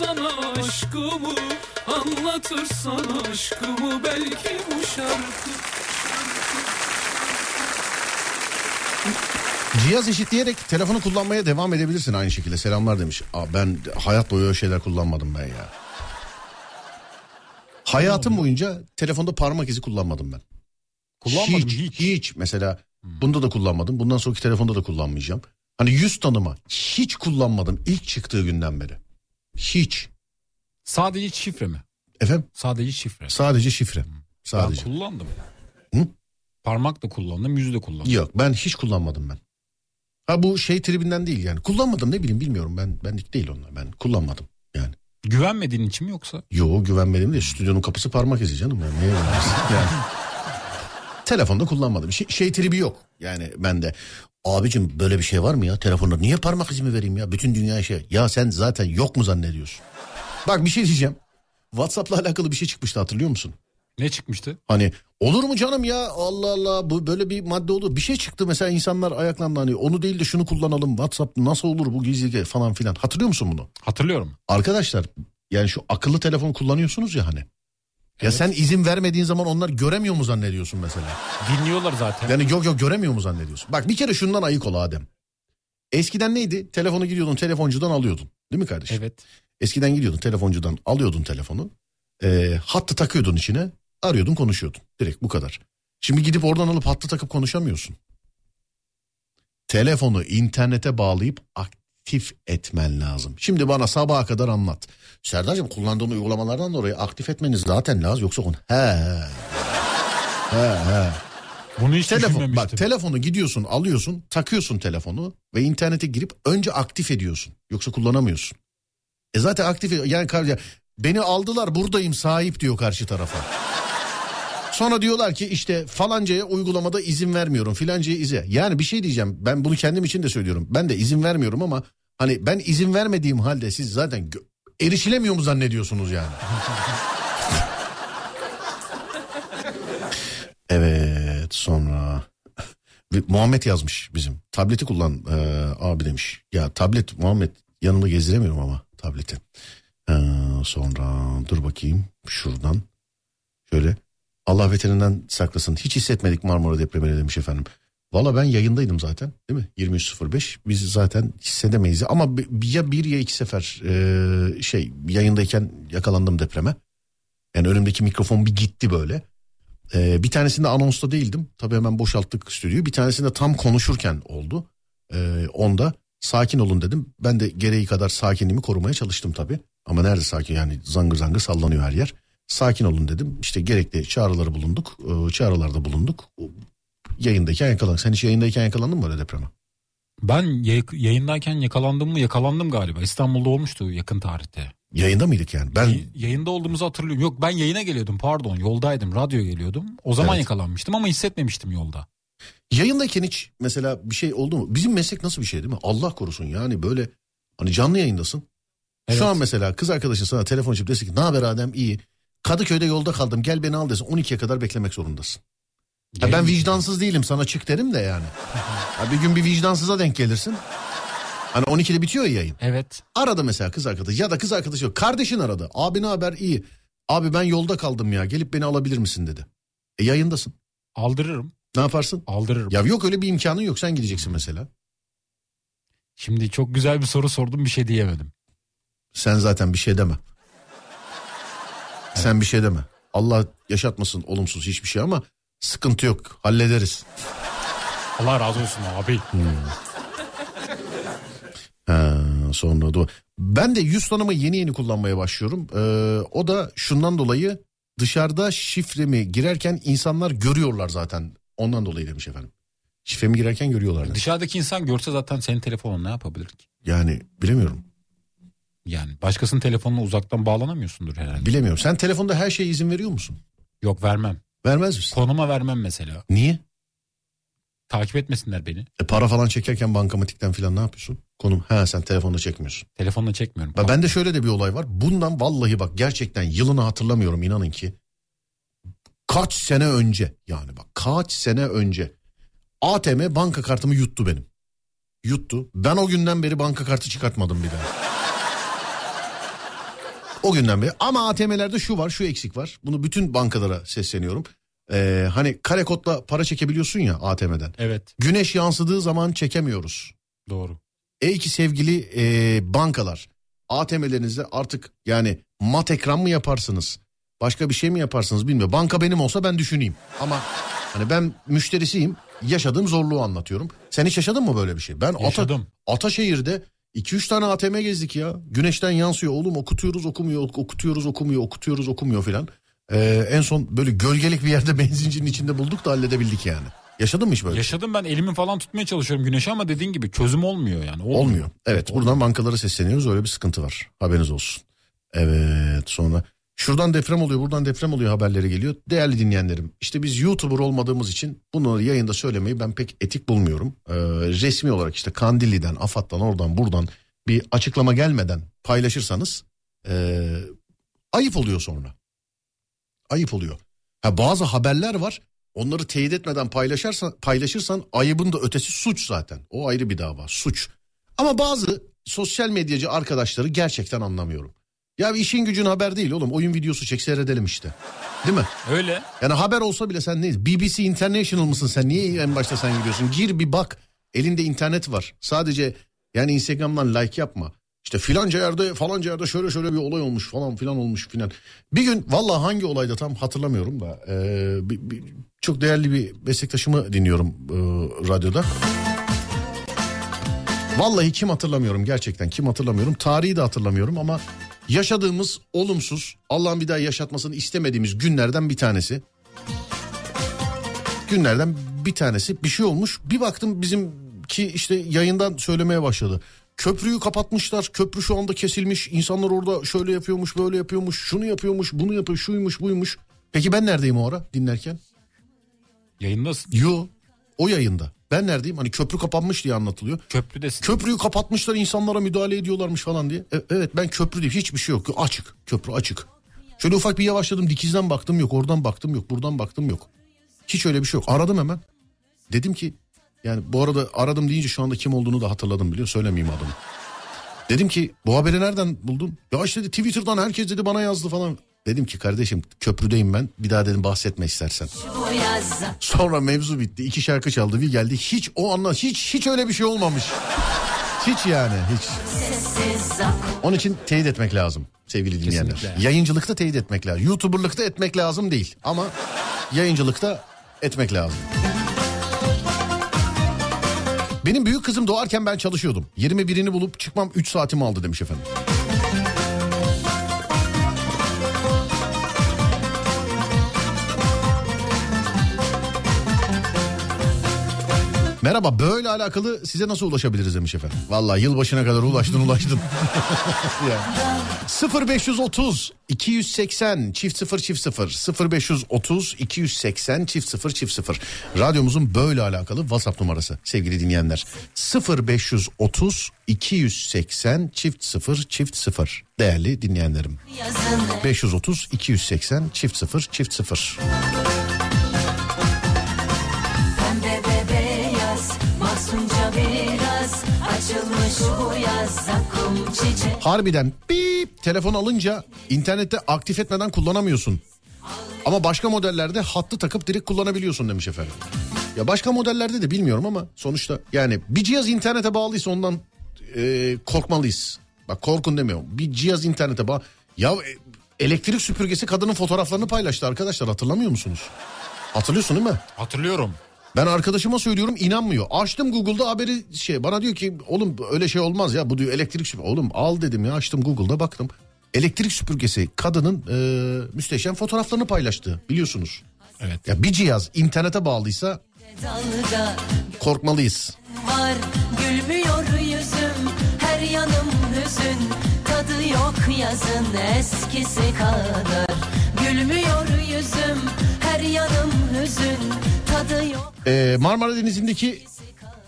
sana aşkımı Anlatır sana aşkımı belki bu şarkı Cihaz eşitleyerek telefonu kullanmaya devam edebilirsin aynı şekilde. Selamlar demiş. Aa, ben hayat boyu öyle şeyler kullanmadım ben ya. Hayatım boyunca telefonda parmak izi kullanmadım ben. Kullanmadım hiç, hiç. hiç. Mesela bunda da kullanmadım. Bundan sonraki telefonda da kullanmayacağım. Hani yüz tanıma hiç kullanmadım ilk çıktığı günden beri. Hiç. Sadece şifre mi? Efendim Sadece şifre. sadece şifre. Ben Sadece. kullandım. Hı? Parmak da kullandım, yüzü de kullandım. Yok ben hiç kullanmadım ben. Ha bu şey tribinden değil yani. Kullanmadım ne bileyim bilmiyorum ben benlik değil onlar. Ben kullanmadım yani. Güvenmediğin için mi yoksa? Yo güvenmedim de stüdyonun kapısı parmak izi canım. Yani. Güvenirsin? *laughs* yani. Telefonda kullanmadım. Şey, şey tribi yok yani bende. Abicim böyle bir şey var mı ya telefonda? Niye parmak izimi vereyim ya? Bütün dünya şey. Ya sen zaten yok mu zannediyorsun? Bak bir şey diyeceğim. WhatsApp'la alakalı bir şey çıkmıştı hatırlıyor musun? Ne çıkmıştı? Hani olur mu canım ya Allah Allah bu böyle bir madde olur. Bir şey çıktı mesela insanlar ayaklandı hani onu değil de şunu kullanalım. WhatsApp nasıl olur bu gizli falan filan. Hatırlıyor musun bunu? Hatırlıyorum. Arkadaşlar yani şu akıllı telefon kullanıyorsunuz ya hani. Ya Evet. sen izin vermediğin zaman onlar göremiyor mu zannediyorsun mesela? Dinliyorlar zaten. Yani yok yok göremiyor mu zannediyorsun? Bak bir kere şundan ayık ol Adem. Eskiden neydi? Telefonu gidiyordun telefoncudan alıyordun. Değil mi kardeşim? Evet. Eskiden gidiyordun telefoncudan alıyordun telefonu. E, hattı takıyordun içine. Arıyordun konuşuyordun. Direkt bu kadar. Şimdi gidip oradan alıp hattı takıp konuşamıyorsun. Telefonu internete bağlayıp aktif etmen lazım. Şimdi bana sabaha kadar anlat. Serdar'cığım kullandığın uygulamalardan dolayı aktif etmeniz zaten lazım. Yoksa onu he he he. Bunu hiç Telefon, bak telefonu gidiyorsun alıyorsun takıyorsun telefonu ve internete girip önce aktif ediyorsun. Yoksa kullanamıyorsun. E zaten aktif yani kar- beni aldılar buradayım sahip diyor karşı tarafa. Sonra diyorlar ki işte falancaya uygulamada izin vermiyorum filancaya izin. Yani bir şey diyeceğim ben bunu kendim için de söylüyorum. Ben de izin vermiyorum ama hani ben izin vermediğim halde siz zaten gö- erişilemiyor mu zannediyorsunuz yani? *laughs* evet sonra Muhammed yazmış bizim. Tableti kullan e, abi demiş. Ya tablet Muhammed yanımda gezdiremiyorum ama tableti. E, sonra dur bakayım şuradan. Şöyle Allah beterinden saklasın. Hiç hissetmedik Marmara depremini demiş efendim. Valla ben yayındaydım zaten değil mi? 23.05 biz zaten hissedemeyiz. Ama ya bir ya iki sefer e, şey yayındayken yakalandım depreme. Yani önümdeki mikrofon bir gitti böyle. Ee, bir tanesinde anonsta değildim. Tabii hemen boşalttık stüdyoyu. Bir tanesinde tam konuşurken oldu. Ee, onda sakin olun dedim. Ben de gereği kadar sakinliğimi korumaya çalıştım tabii. Ama nerede sakin yani zangır zangır sallanıyor her yer. Sakin olun dedim. İşte gerekli çağrıları bulunduk. Ee, çağrılarda bulunduk. Yayındayken yakalandık. Sen hiç yayındayken yakalandın mı böyle depreme? Ben yay- yayındayken yakalandım mı yakalandım galiba. İstanbul'da olmuştu yakın tarihte. Yayında mıydık yani? Ben Y- Yayında olduğumuzu hatırlıyorum. Yok ben yayına geliyordum pardon yoldaydım radyo geliyordum. O zaman Evet. yakalanmıştım ama hissetmemiştim yolda. yayındayken hiç mesela bir şey oldu mu? Bizim meslek nasıl bir şey değil mi? Allah korusun yani böyle hani canlı yayındasın. Evet. Şu an mesela kız arkadaşın sana telefon açıp desin ki ne haber Adem iyi. Kadıköy'de yolda kaldım gel beni al desin 12'ye kadar beklemek zorundasın. Ya ben vicdansız değilim sana çık derim de yani. Ya bir gün bir vicdansıza denk gelirsin. Hani 12'de bitiyor ya yayın. Evet. Aradı mesela kız arkadaş ya da kız arkadaşı yok. Kardeşin aradı. Abi ne haber iyi. Abi ben yolda kaldım ya gelip beni alabilir misin dedi. E yayındasın. Aldırırım. Ne yaparsın? Aldırırım. Ya yok öyle bir imkanın yok sen gideceksin mesela. Şimdi çok güzel bir soru sordum bir şey diyemedim. Sen zaten bir şey deme. Sen bir şey deme. Allah yaşatmasın olumsuz hiçbir şey ama sıkıntı yok hallederiz. Allah razı olsun abi. Ha, sonra da ben de yüz tanımı yeni yeni kullanmaya başlıyorum. Ee, o da şundan dolayı dışarıda şifremi girerken insanlar görüyorlar zaten. Ondan dolayı demiş efendim. Şifremi girerken görüyorlar. demiş. Dışarıdaki insan görse zaten senin telefonun ne yapabilir ki? Yani bilemiyorum. Yani başkasının telefonuna uzaktan bağlanamıyorsundur herhalde. Bilemiyorum. Sen telefonda her şeye izin veriyor musun? Yok vermem. Vermez misin? Konuma vermem mesela. Niye? Takip etmesinler beni. E, para falan çekerken bankamatikten falan ne yapıyorsun? Konum. Ha sen telefonda çekmiyorsun. Telefonla çekmiyorum. Ben bende şöyle de bir olay var. Bundan vallahi bak gerçekten yılını hatırlamıyorum inanın ki. Kaç sene önce yani bak kaç sene önce ATM banka kartımı yuttu benim. Yuttu. Ben o günden beri banka kartı çıkartmadım bir daha. O günden beri ama ATM'lerde şu var şu eksik var. Bunu bütün bankalara sesleniyorum. Ee, hani kare kodla para çekebiliyorsun ya ATM'den. Evet Güneş yansıdığı zaman çekemiyoruz. doğru. Ey ki sevgili e, bankalar ATM'lerinizde artık yani mat ekran mı yaparsınız? Başka bir şey mi yaparsınız bilmiyorum. Banka benim olsa ben düşüneyim. Ama hani ben müşterisiyim. Yaşadığım zorluğu anlatıyorum. Sen hiç yaşadın mı böyle bir şey? Ben Ata, Yaşadım. Ataşehir'de 2-3 tane ATM gezdik ya. Güneşten yansıyor oğlum okutuyoruz okumuyor okutuyoruz okumuyor okutuyoruz okumuyor filan. Ee, en son böyle gölgelik bir yerde *laughs* benzincinin içinde bulduk da halledebildik yani. Yaşadın mı hiç böyle? Yaşadım ben elimi falan tutmaya çalışıyorum güneşe ama dediğin gibi çözüm olmuyor yani. Olmuyor. Olmuyor. Evet buradan bankalara sesleniyoruz öyle bir sıkıntı var. Haberiniz olsun. Evet sonra şuradan deprem oluyor buradan deprem oluyor haberleri geliyor. Değerli dinleyenlerim işte biz YouTuber olmadığımız için bunları yayında söylemeyi ben pek etik bulmuyorum. Ee, resmi olarak işte Kandilli'den, AFAD'dan oradan buradan bir açıklama gelmeden paylaşırsanız ee, ayıp oluyor sonra. Ayıp oluyor. Ha, bazı haberler var onları teyit etmeden paylaşırsan, paylaşırsan ayıbın da ötesi suç zaten. O ayrı bir dava suç. Ama bazı sosyal medyacı arkadaşları gerçekten anlamıyorum. Ya işin gücün haber değil oğlum oyun videosu çek seyredelim işte. Değil mi? Öyle. Yani haber olsa bile sen neyiz? BBC International mısın sen? Niye en başta sen gidiyorsun? Gir bir bak. Elinde internet var. Sadece yani Instagram'dan like yapma. İşte filanca yerde falanca yerde şöyle şöyle bir olay olmuş falan filan olmuş filan. Bir gün vallahi hangi olayda tam hatırlamıyorum da e, bir- bir- çok değerli bir meslektaşımı dinliyorum e, radyoda. Vallahi kim hatırlamıyorum gerçekten kim hatırlamıyorum. Tarihi de hatırlamıyorum ama yaşadığımız olumsuz Allah'ın bir daha yaşatmasını istemediğimiz günlerden bir tanesi. Günlerden bir tanesi bir şey olmuş. Bir baktım bizimki işte yayından söylemeye başladı. Köprüyü kapatmışlar. Köprü şu anda kesilmiş. İnsanlar orada şöyle yapıyormuş, böyle yapıyormuş, şunu yapıyormuş, bunu yapıyor, şuymuş, buymuş. Peki ben neredeyim o ara dinlerken? Yayındasın. Yo. O yayında. Ben neredeyim? Hani köprü kapanmış diye anlatılıyor. Köprüdesin. Köprüyü kapatmışlar insanlara müdahale ediyorlarmış falan diye. E- evet ben köprü değil hiçbir şey yok. Açık köprü açık. Şöyle ufak bir yavaşladım dikizden baktım yok oradan baktım yok buradan baktım yok. Hiç öyle bir şey yok. Aradım hemen. Dedim ki yani bu arada aradım deyince şu anda kim olduğunu da hatırladım biliyor söylemeyeyim adını. Dedim ki bu haberi nereden buldun? Ya işte dedi, Twitter'dan herkes dedi bana yazdı falan. Dedim ki kardeşim köprüdeyim ben bir daha dedim bahsetme istersen. Sonra mevzu bitti. iki şarkı çaldı bir geldi. Hiç o anla hiç hiç öyle bir şey olmamış. Hiç yani hiç. Onun için teyit etmek lazım sevgili dinleyenler. Kesinlikle. Yayıncılıkta teyit etmek lazım. YouTuber'lıkta etmek lazım değil ama yayıncılıkta etmek lazım. Benim büyük kızım doğarken ben çalışıyordum. 21'ini bulup çıkmam 3 saatimi aldı demiş efendim. Merhaba böyle alakalı size nasıl ulaşabiliriz demiş efendim. Vallahi yılbaşına kadar ulaştın ulaştın. *laughs* ya. 0530 280 çift 0 çift 0 0530 280 çift 0 çift 0 radyomuzun böyle alakalı WhatsApp numarası sevgili dinleyenler. 0530 280 çift 0 çift 0 değerli dinleyenlerim. 530 280 çift 0 çift 0 Harbiden bip telefon alınca internette aktif etmeden kullanamıyorsun. Ama başka modellerde hattı takıp direkt kullanabiliyorsun demiş efendim. Ya başka modellerde de bilmiyorum ama sonuçta yani bir cihaz internete bağlıysa ondan e, korkmalıyız. Bak korkun demiyorum. Bir cihaz internete bağ. Ya e, elektrik süpürgesi kadının fotoğraflarını paylaştı arkadaşlar hatırlamıyor musunuz? Hatırlıyorsun değil mi? Hatırlıyorum. Ben arkadaşıma söylüyorum inanmıyor. Açtım Google'da haberi şey bana diyor ki oğlum öyle şey olmaz ya bu diyor elektrik süpürgesi. Oğlum al dedim ya açtım Google'da baktım. Elektrik süpürgesi kadının e, müsteşem fotoğraflarını paylaştı biliyorsunuz. Evet. Ya bir cihaz internete bağlıysa Dalga korkmalıyız. var Gülmüyor yüzüm Her yanım hüzün Tadı yok yazın eskisi kadar Gülmüyor yüzüm Her yanım hüzün Tadı yok E, Marmara Denizi'ndeki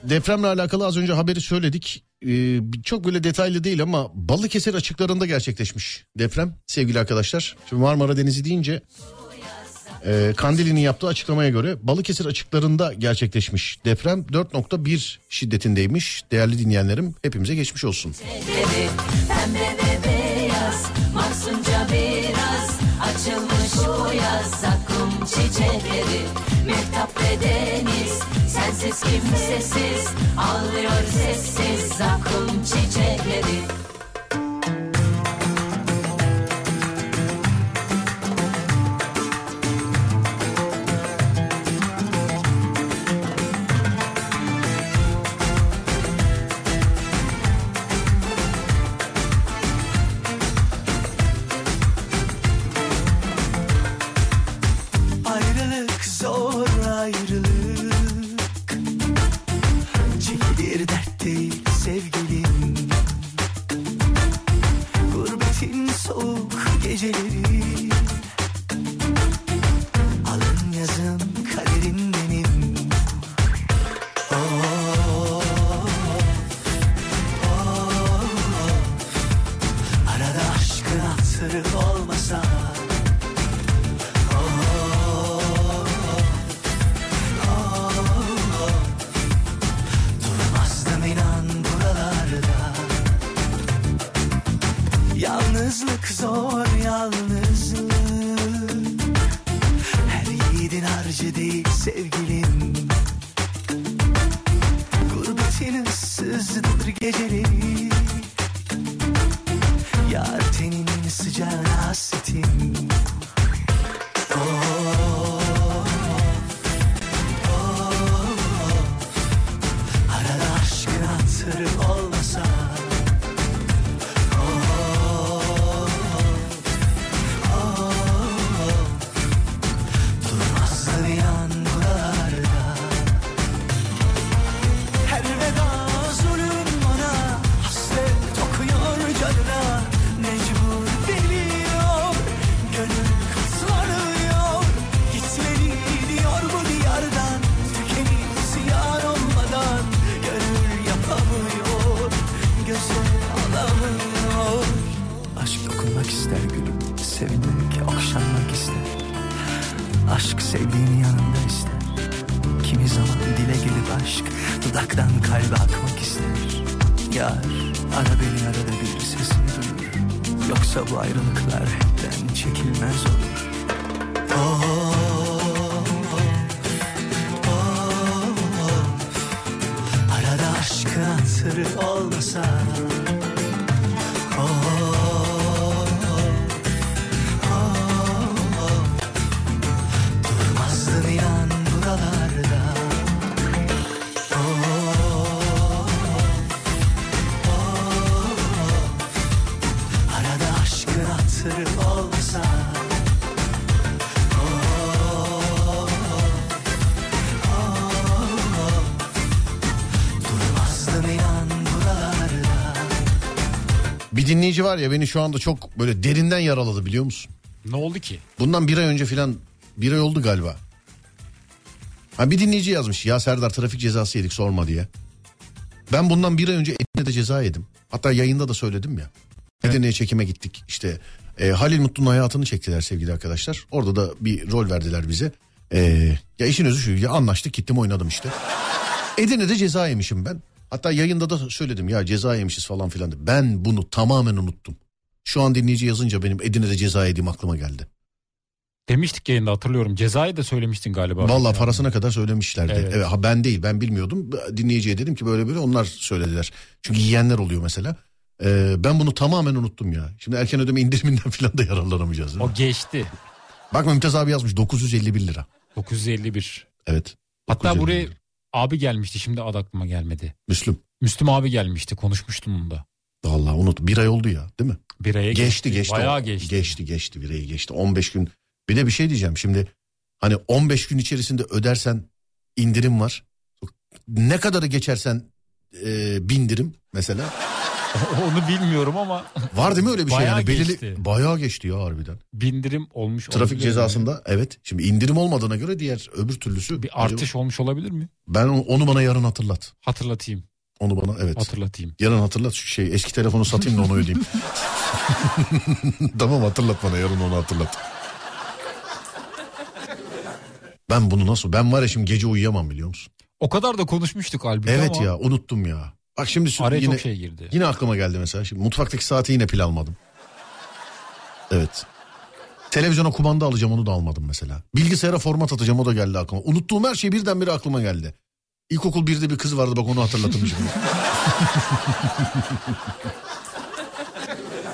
depremle alakalı az önce haberi söyledik. E, çok böyle detaylı değil ama Balıkesir açıklarında gerçekleşmiş deprem sevgili arkadaşlar. Şimdi Marmara Denizi deyince e, Kandili'nin yaptığı açıklamaya göre Balıkesir açıklarında gerçekleşmiş deprem 4.1 şiddetindeymiş. Değerli dinleyenlerim hepimize geçmiş olsun. Pembe Sensiz kimsesiz. Ağlıyor sessiz Zakkum çiçekleri geceleri Yalnızlık zor yalnızlık. Her yiğidin harcı değil sevgilim. Gurbetin ıssızdır geceleri Yar teninin sıcağına hasretim. Arada dinleyici var ya beni şu anda çok böyle derinden yaraladı biliyor musun? Ne oldu ki? Bundan bir ay önce filan bir ay oldu galiba. Ha bir dinleyici yazmış ya Serdar trafik cezası yedik sorma diye. Ben bundan bir ay önce Edirne'de ceza yedim. Hatta yayında da söyledim ya. Edirne'ye çekime gittik. İşte e, Halil Mutlu'nun hayatını çektiler sevgili arkadaşlar. Orada da bir rol verdiler bize. E, ya işin özü şu ya anlaştık gittim oynadım işte. Edirne'de ceza yemişim ben. Hatta yayında da söyledim ya ceza yemişiz falan filan. Ben bunu tamamen unuttum. Şu an dinleyici yazınca benim Edirne'de ceza yediğim aklıma geldi. Demiştik yayında hatırlıyorum. Cezayı da söylemiştin galiba. Yani. parasına kadar söylemişlerdi. Evet. Evet. ha ben değil ben bilmiyordum. Dinleyiciye dedim ki böyle böyle onlar söylediler. Çünkü yiyenler oluyor mesela. Ee, ben bunu tamamen unuttum ya. Şimdi erken ödeme indiriminden *laughs* falan da yararlanamayacağız. O geçti. Bak Mümtaz abi yazmış 951 lira. 951. Evet. Hatta 951 buraya. Abi gelmişti şimdi adı aklıma gelmedi. Müslüm. Müslüm abi gelmişti konuşmuştum bunda. Vallahi unut. Bir ay oldu ya değil mi? Bir aya Geçti geçti. Bayağı O- geçti. Geçti geçti bir ayı geçti. 15 gün. Bir de bir şey diyeceğim şimdi. Hani 15 gün içerisinde ödersen indirim var. Ne kadarı geçersen e, bindirim mesela. *laughs* Onu bilmiyorum ama Var değil mi öyle bir şey Bayağı yani belirli geçti. bayağı geçti ya harbiden. bindirim olmuş Trafik olabilir mi? cezasında evet. Şimdi indirim olmadığına göre diğer öbür türlüsü Bir artış olmuş olabilir mi? Ben onu, onu bana yarın hatırlat. Hatırlatayım. Onu bana evet. Hatırlatayım. yarın hatırlat şu şey eski telefonu satayım da onu ödeyeyim. *laughs* tamam hatırlat bana yarın onu hatırlat. Ben bunu nasıl ben var ya şimdi gece uyuyamam biliyor musun? O kadar da konuşmuştuk halbuki Evet ama ya unuttum ya. Bak şimdi araya yine, çok şey girdi. yine aklıma geldi mesela. Şimdi mutfaktaki saati yine pil almadım. Evet. Televizyona kumanda alacağım onu da almadım mesela. Bilgisayara format atacağım o da geldi aklıma. Unuttuğum her şey birdenbire aklıma geldi. İlkokul birde bir kız vardı bak onu hatırlattım şimdi. *laughs*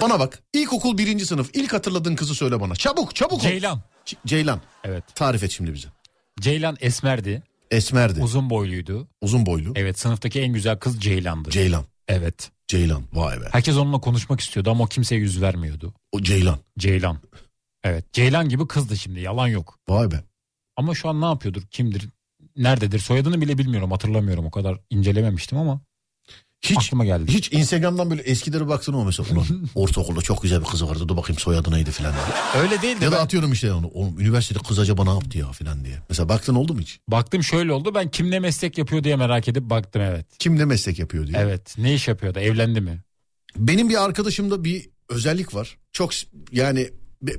bana bak ilkokul birinci sınıf ilk hatırladığın kızı söyle bana. Çabuk çabuk ol. Ceylan. C- Ceylan Evet. tarif et şimdi bize. Ceylan esmerdi. Esmerdi Uzun boyluydu. uzun boylu. Evet sınıftaki en güzel kız Ceylan'dı. Ceylan evet. Ceylan vay be. Herkes onunla konuşmak istiyordu ama o kimseye yüz vermiyordu. O Ceylan Ceylan. Evet. Ceylan gibi kızdı şimdi yalan yok. vay be. Ama şu an ne yapıyordur? Kimdir? Nerededir? Soyadını bile bilmiyorum. Hatırlamıyorum. O kadar incelememiştim ama Hiç aklıma geldi. Hiç Instagram'dan böyle eskileri baktın mı mesela? Ulan *laughs* ortaokulda çok güzel bir kız vardı dur bakayım soyadı neydi filan. Öyle değil de Ya da ben atıyorum işte onu. Oğlum üniversitede kız acaba ne yaptı ya filan diye. Mesela baktın oldu mu hiç? baktım şöyle oldu. Ben kim ne meslek yapıyor diye merak edip baktım evet. Kim ne meslek yapıyor diye. Evet. Ne iş yapıyordu? Evlendi mi? Benim bir arkadaşımda bir özellik var. Çok yani be-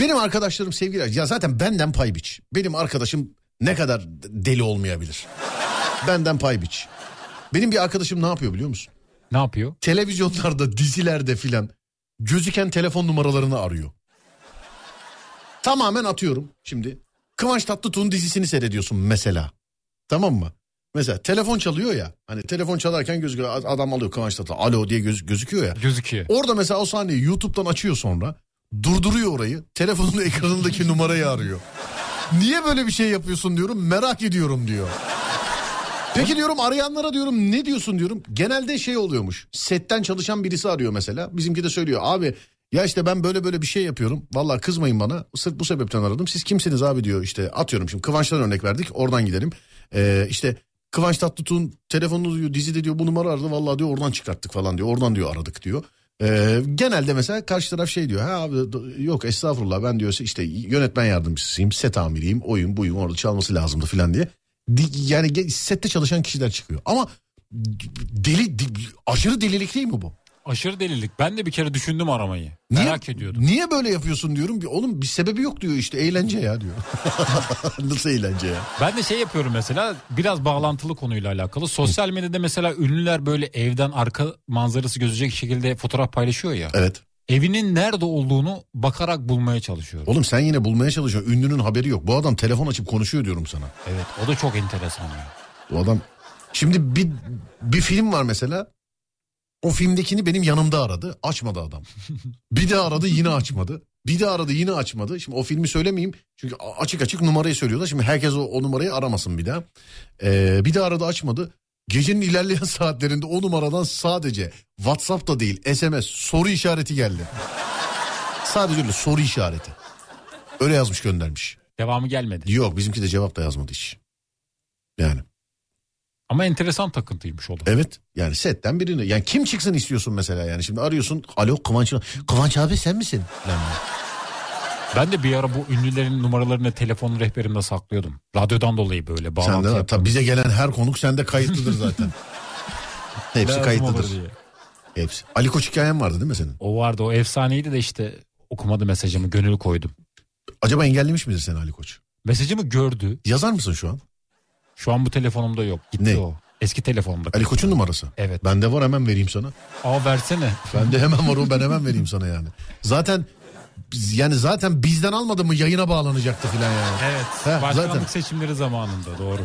benim arkadaşlarım sevgiler. Ya zaten benden pay biç. Benim arkadaşım ne kadar deli olmayabilir. benden pay biç. Benim bir arkadaşım ne yapıyor biliyor musun? Ne yapıyor? televizyonlarda, dizilerde filan gözüken telefon numaralarını arıyor. Tamamen atıyorum şimdi. Kıvanç Tatlıtuğ'un dizisini seyrediyorsun mesela. Tamam mı? Mesela telefon çalıyor ya. Hani telefon çalarken gözüküyor. Adam alıyor Kıvanç Tatlı. Alo diye göz, gözüküyor ya. Gözüküyor. Orada mesela o sahneyi YouTube'dan açıyor sonra. Durduruyor orayı. Telefonun *laughs* ekranındaki numarayı arıyor. Niye böyle bir şey yapıyorsun diyorum. Merak ediyorum diyor. Peki diyorum arayanlara diyorum ne diyorsun diyorum. Genelde şey oluyormuş. Setten çalışan birisi arıyor mesela. Bizimki de söylüyor abi ya işte ben böyle böyle bir şey yapıyorum. Vallahi kızmayın bana. Sırf bu sebepten aradım. Siz kimsiniz abi diyor işte atıyorum şimdi Kıvanç'tan örnek verdik. Oradan gidelim. Ee, işte Kıvanç Tatlıtuğ'un telefonunu diyor dizide diyor bu numara aradı. Vallahi diyor oradan çıkarttık falan diyor. Oradan diyor aradık diyor. Ee, genelde mesela karşı taraf şey diyor. Ha abi yok estağfurullah ben diyor işte yönetmen yardımcısıyım, set amiriyim, oyun buyum orada çalması lazımdı falan diye. Yani sette çalışan kişiler çıkıyor. Ama deli aşırı delilik değil mi bu? Aşırı delilik. Ben de bir kere düşündüm aramayı. Niye, Merak ediyordum. Niye böyle yapıyorsun diyorum. Oğlum bir sebebi yok diyor işte eğlence ya diyor. *laughs* Nasıl eğlence ya? Ben de şey yapıyorum mesela biraz bağlantılı konuyla alakalı. Sosyal medyada mesela ünlüler böyle evden arka manzarası gözecek şekilde fotoğraf paylaşıyor ya. Evet. Evinin nerede olduğunu bakarak bulmaya çalışıyorum. Oğlum sen yine bulmaya çalışıyorsun. Ünlünün haberi yok. Bu adam telefon açıp konuşuyor diyorum sana. Evet o da çok enteresan ya. Bu adam şimdi bir bir film var mesela. O filmdekini benim yanımda aradı. Açmadı adam. *laughs* Bir daha aradı yine açmadı. Bir daha aradı yine açmadı. Şimdi o filmi söylemeyeyim. Çünkü açık açık numarayı söylüyorlar. Şimdi herkes o, o numarayı aramasın bir daha. Ee, bir daha aradı açmadı. Gecenin ilerleyen *laughs* saatlerinde o numaradan sadece WhatsApp'ta değil SMS soru işareti geldi. Sadece öyle soru işareti. Öyle yazmış göndermiş. Devamı gelmedi. Yok bizimki de cevap da yazmadı hiç. Yani. Ama enteresan takıntıymış o da. Evet yani setten birini. Yani kim çıksın istiyorsun mesela yani şimdi arıyorsun. Alo Kıvanç. Kıvanç abi sen misin? Lan. Ben de bir ara bu ünlülerin numaralarını telefon rehberimde saklıyordum. Radyodan dolayı böyle Sen bağlantı de yapıyordum. tabii bize gelen her konuk sende kayıtlıdır zaten. *laughs* Hepsi Lazım kayıtlıdır. Hepsi. Ali Koç hikayen vardı değil mi senin? O vardı o efsaneydi de işte okumadı mesajımı gönül koydum. Acaba engellemiş midir seni Ali Koç? Mesajımı gördü. Yazar mısın şu an? Şu an bu telefonumda yok. Gitti Ne? o. Eski telefonumda. Ali Koç'un numarası. Evet. Bende var hemen vereyim sana. Aa versene. Bende hemen var o ben *laughs* hemen vereyim sana yani. Zaten yani zaten bizden almadı mı yayına bağlanacaktı filan yani. Evet. Heh, Başkanlık zaten. seçimleri zamanında doğru.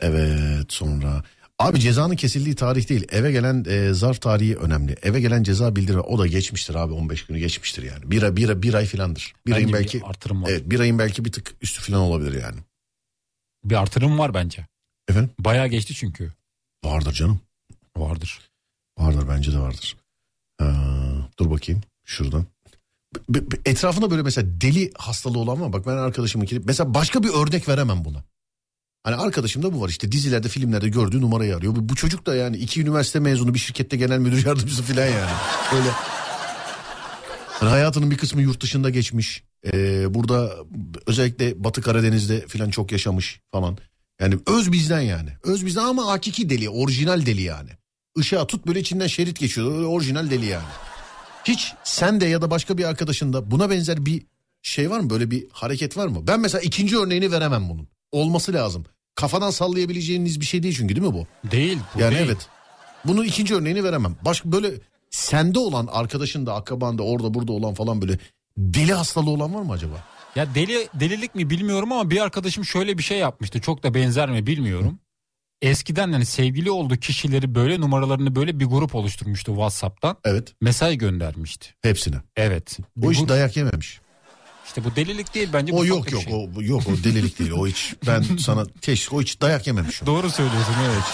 Evet sonra. Abi cezanın kesildiği tarih değil. Eve gelen e, zarf tarihi önemli. Eve gelen ceza bildiri o da geçmiştir abi 15 günü geçmiştir yani. Bir, bir, bir ay filandır. Bir Bence ayın bir belki artırım var. evet, bir ayın belki bir tık üstü filan olabilir yani. Bir artırım var bence. Efendim? Bayağı geçti çünkü. Vardır canım. Vardır. Vardır bence de vardır. Ha, dur bakayım şuradan. Etrafında böyle mesela deli hastalığı olan var. Bak ben arkadaşımın kilip mesela başka bir örnek veremem buna. Hani arkadaşımda bu var işte dizilerde filmlerde gördüğü numarayı arıyor. Bu, çocuk da yani iki üniversite mezunu bir şirkette genel müdür yardımcısı falan yani. Öyle. Hani hayatının bir kısmı yurt dışında geçmiş. Ee, burada özellikle Batı Karadeniz'de falan çok yaşamış falan. Yani öz bizden yani. Öz bizden ama hakiki deli, orijinal deli yani. Işığa tut böyle içinden şerit geçiyor. Öyle orijinal deli yani. Hiç sen de ya da başka bir arkadaşında buna benzer bir şey var mı? Böyle bir hareket var mı? Ben mesela ikinci örneğini veremem bunun. Olması lazım. Kafadan sallayabileceğiniz bir şey değil çünkü değil mi bu? Değil. Bu yani değil. evet. Bunun ikinci örneğini veremem. Başka böyle sende olan arkadaşın da akrabanda orada burada olan falan böyle deli hastalığı olan var mı acaba? Ya deli delilik mi bilmiyorum ama bir arkadaşım şöyle bir şey yapmıştı. Çok da benzer mi bilmiyorum. Eskiden hani sevgili olduğu kişileri böyle numaralarını böyle bir grup oluşturmuştu WhatsApp'tan. Evet Mesaj göndermişti. hepsine. Evet. Bir O hiç grup- dayak yememiş. İşte bu delilik değil bence bu O yok yok şey. o yok o delilik değil. O hiç ben *laughs* sana teşvik o hiç dayak yememiş. o. Doğru söylüyorsun evet.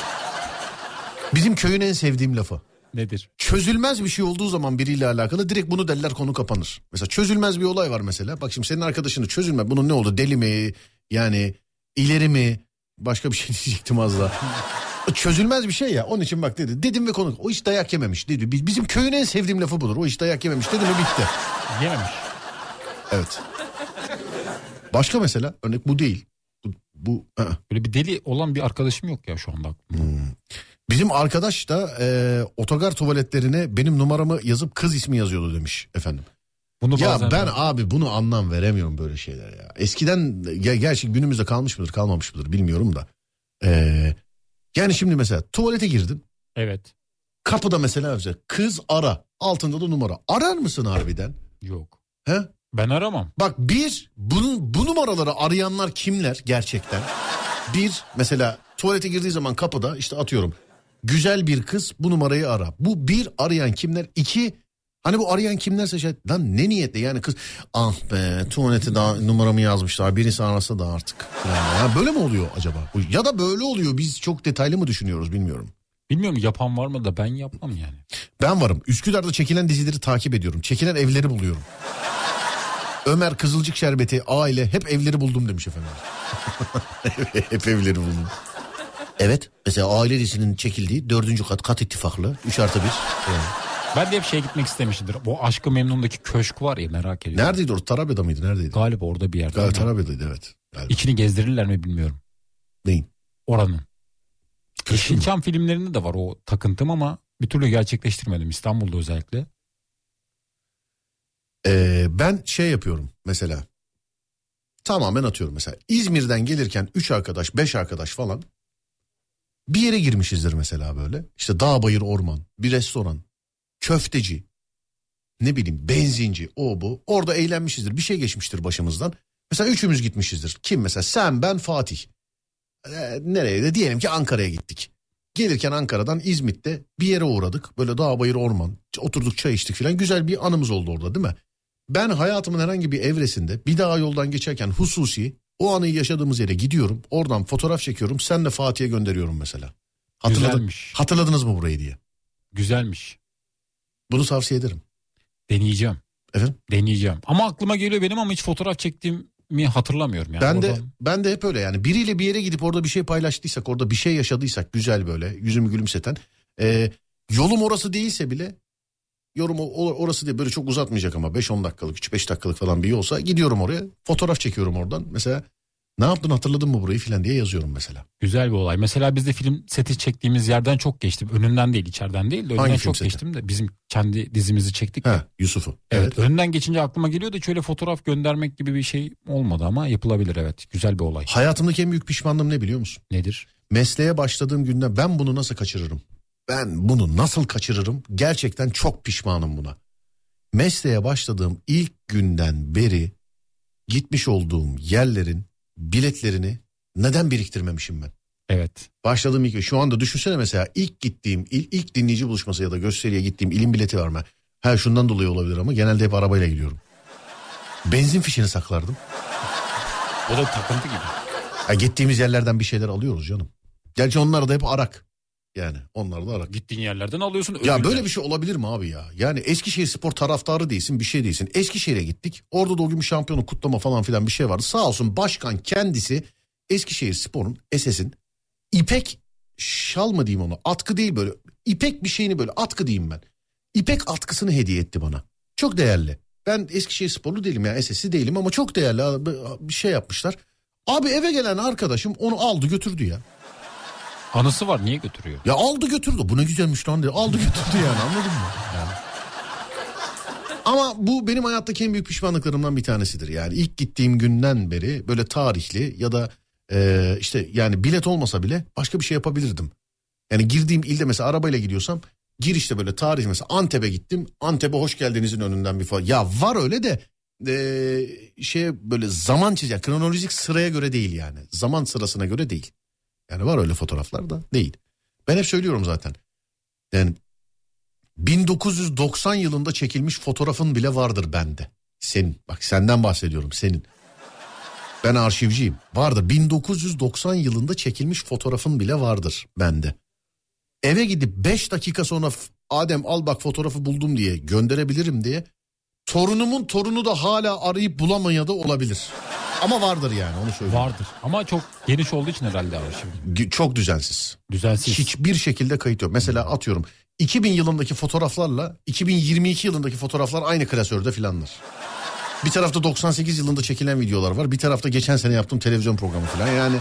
Bizim köyün en sevdiğim lafı. Nedir? Çözülmez bir şey olduğu zaman biriyle alakalı direkt bunu derler konu kapanır. Mesela çözülmez bir olay var mesela. Bak şimdi senin arkadaşını çözülme. Bunun ne oldu? Deli mi? Yani ileri mi? Başka bir şey *laughs* diyecektim az daha. Çözülmez bir şey ya. Onun için bak dedi. Dedim ve konu. O hiç dayak yememiş dedi. Biz- Bizim köyün en sevdiğim lafı budur. O hiç dayak yememiş dedi mi bitti. Yememiş. Evet. Başka mesela örnek bu değil. Bu, bu. Böyle bir deli olan bir arkadaşım yok ya şu anda aklımda. Bizim arkadaş da e, otogar tuvaletlerine benim numaramı yazıp kız ismi yazıyordu demiş efendim. Bunu Ya ben abi bunu anlam veremiyorum böyle şeyler ya. Eskiden ya gerçi günümüzde kalmış mıdır kalmamış mıdır bilmiyorum da. Ee, yani şimdi mesela tuvalete girdin. Evet. Kapıda mesela mesela kız ara. Altında da numara. Arar mısın harbiden? Yok. He? Ben aramam. Bak bir bunun bu numaraları arayanlar kimler gerçekten? Bir mesela tuvalete girdiği zaman kapıda işte atıyorum. Güzel bir kız bu numarayı ara. Bu bir arayan kimler? İki hani bu arayan kimlerse şey lan ne niyetle yani kız ah be tuvalete daha numaramı yazmışlar birisi arasa da artık. Yani, ya böyle mi oluyor acaba? Ya da böyle oluyor biz çok detaylı mı düşünüyoruz bilmiyorum. Bilmiyorum yapan var mı da ben yapmam yani. Ben varım. Üsküdar'da çekilen dizileri takip ediyorum. Çekilen evleri buluyorum. Ömer Kızılcık Şerbeti aile hep evleri buldum demiş efendim. *laughs* hep evleri buldum. Evet mesela aile dizisinin çekildiği dördüncü kat kat ittifaklı. Üç artı bir. Evet. Ben de hep şey gitmek istemişimdir. Bu Aşkı Memnun'daki köşk var ya merak ediyorum. Neredeydi orada? Tarabya'da mıydı? Neredeydi? Galiba orada bir yerde. Galiba Tarabya'daydı evet. Galiba. İçini gezdirirler mi bilmiyorum. Neyin? Oranın. Köşkü mü? Yeşilçam filmlerinde de var o takıntım ama bir türlü gerçekleştirmedim İstanbul'da özellikle. Ee, ben şey yapıyorum mesela. Tamamen atıyorum mesela. İzmir'den gelirken 3 arkadaş 5 arkadaş falan bir yere girmişizdir mesela böyle. İşte dağ bayır orman bir restoran köfteci ne bileyim benzinci o bu. Orada eğlenmişizdir bir şey geçmiştir başımızdan. Mesela üçümüz gitmişizdir. Kim mesela sen ben Fatih. Ee, nereye de diyelim ki Ankara'ya gittik. Gelirken Ankara'dan İzmit'te bir yere uğradık. Böyle dağ bayır orman. Oturduk çay içtik falan. Güzel bir anımız oldu orada değil mi? Ben hayatımın herhangi bir evresinde bir daha yoldan geçerken hususi o anı yaşadığımız yere gidiyorum. Oradan fotoğraf çekiyorum. Sen de Fatih'e gönderiyorum mesela. Hatırladın, Güzelmiş. hatırladınız mı burayı diye. Güzelmiş. Bunu tavsiye ederim. Deneyeceğim. Efendim? Deneyeceğim. Ama aklıma geliyor benim ama hiç fotoğraf çektiğim mi hatırlamıyorum yani. Ben de Oradan- ben de hep öyle yani biriyle bir yere gidip orada bir şey paylaştıysak orada bir şey yaşadıysak güzel böyle yüzümü gülümseten e, yolum orası değilse bile yorum orası değil böyle çok uzatmayacak ama 5-10 dakikalık 3-5 dakikalık falan bir yolsa gidiyorum oraya fotoğraf çekiyorum oradan mesela ne yaptın hatırladın mı burayı filan diye yazıyorum mesela. Güzel bir olay. Mesela biz de film seti çektiğimiz yerden çok geçtim. Önünden değil, içeriden değil de önünden Hangi çok seti? geçtim de bizim kendi dizimizi çektik. Ha Yusuf'u. Evet. Önünden geçince aklıma geliyor da şöyle fotoğraf göndermek gibi bir şey olmadı ama yapılabilir evet. Güzel bir olay. Hayatımdaki en büyük pişmanlığım ne biliyor musun? Nedir? Mesleğe başladığım günden ben bunu nasıl kaçırırım? Ben bunu nasıl kaçırırım? Gerçekten çok pişmanım buna. Mesleğe başladığım ilk günden beri gitmiş olduğum yerlerin biletlerini neden biriktirmemişim ben? Evet. Başladığım ilk şu anda düşünsene mesela ilk gittiğim ilk, ilk dinleyici buluşması ya da gösteriye gittiğim ilim bileti var mı? Ha şundan dolayı olabilir ama genelde hep arabayla gidiyorum. Benzin fişini saklardım. O da takıntı gibi. Ha, gittiğimiz yerlerden bir şeyler alıyoruz canım. Gerçi onlar da hep arak. Yani onlar da arak. Gittiğin yerlerden alıyorsun. Ya ödül böyle bir şey olabilir mi abi ya? Yani Eskişehir spor taraftarı değilsin bir şey değilsin. Eskişehir'e gittik. Orada da o gün bir şampiyonu kutlama falan filan bir şey vardı. Sağ olsun başkan kendisi Eskişehir sporun SS'in ipek şal mı diyeyim ona atkı değil böyle ipek bir şeyini böyle atkı diyeyim ben. İpek atkısını hediye etti bana. Çok değerli. Ben Eskişehir sporlu değilim ya SS'i değilim ama çok değerli bir şey yapmışlar. Abi eve gelen arkadaşım onu aldı götürdü ya. Anısı var niye götürüyor? Ya aldı götürdü. Bu ne güzelmiş lan diye. Aldı götürdü yani *laughs* anladın mı? Yani. Ama bu benim hayattaki en büyük pişmanlıklarımdan bir tanesidir. Yani ilk gittiğim günden beri böyle tarihli ya da e, işte yani bilet olmasa bile başka bir şey yapabilirdim. Yani girdiğim ilde mesela arabayla gidiyorsam girişte böyle tarih mesela Antep'e gittim. Antep'e hoş geldinizin önünden bir falan. Ya var öyle de e, şey böyle zaman çizer. Kronolojik sıraya göre değil yani. Zaman sırasına göre değil. Yani var öyle fotoğraflar da değil. Ben hep söylüyorum zaten. Yani 1990 yılında çekilmiş fotoğrafın bile vardır bende. Senin. Bak senden bahsediyorum senin. Ben arşivciyim. Vardır. 1990 yılında çekilmiş fotoğrafın bile vardır bende. Eve gidip 5 dakika sonra Adem al bak fotoğrafı buldum diye gönderebilirim diye torunumun torunu da hala arayıp bulamaya da olabilir. Ama vardır yani onu söyleyeyim. Vardır. Ama çok geniş olduğu için herhalde arşiv. Çok düzensiz. Düzensiz. Hiçbir şekilde kayıt yok. Mesela atıyorum 2000 yılındaki fotoğraflarla 2022 yılındaki fotoğraflar aynı klasörde filanlar. Bir tarafta 98 yılında çekilen videolar var. Bir tarafta geçen sene yaptığım televizyon programı filan. Yani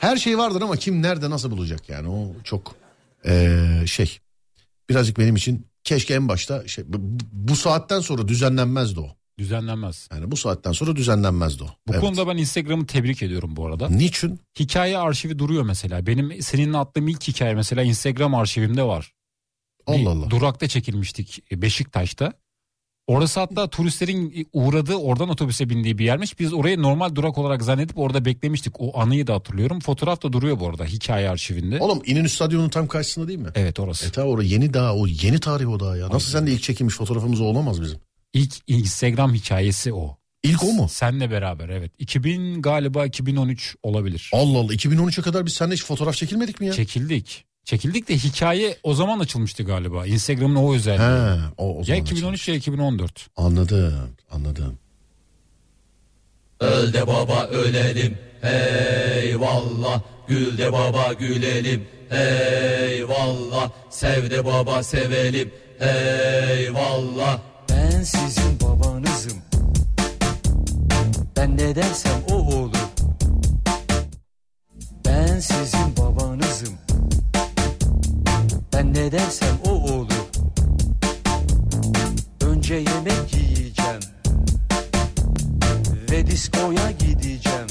her şey vardır ama kim nerede nasıl bulacak yani o çok eee, şey. Birazcık benim için keşke en başta şey, bu saatten sonra düzenlenmezdi o. Düzenlenmez. Yani bu saatten sonra düzenlenmezdi o. Bu Evet. konuda ben Instagram'ı tebrik ediyorum bu arada. Niçin? Hikaye arşivi duruyor mesela. Benim seninle attığım ilk hikaye mesela Instagram arşivimde var. Bir Allah Allah. Durakta çekilmiştik e, Beşiktaş'ta. Orası hatta turistlerin uğradığı oradan otobüse bindiği bir yermiş. Biz orayı normal durak olarak zannedip orada beklemiştik. O anıyı da hatırlıyorum. Fotoğraf da duruyor bu arada hikaye arşivinde. Oğlum İnönü Stadyumu'nun tam karşısında değil mi? Evet orası. E ta orada yeni daha o yeni tarih o daha ya. Nasıl sen de ilk çekilmiş fotoğrafımız olamaz bizim? İlk Instagram hikayesi o. İlk o mu? Senle beraber evet. 2000 galiba 2013 olabilir. Allah Allah 2013'e kadar biz seninle hiç fotoğraf çekilmedik mi ya? Çekildik. Çekildik de hikaye o zaman açılmıştı galiba. Instagram'ın o özelliği. He, o, o ya zaman 2013 ya 2014. Anladım anladım. Öl de baba ölelim eyvallah Gül de baba gülelim eyvallah Sev de baba sevelim eyvallah Ben sizin babanızım. Ben ne dersem o olur. Ben sizin babanızım. Ben ne dersem o olur. Önce yemek yiyeceğim. Ve diskoya gideceğim.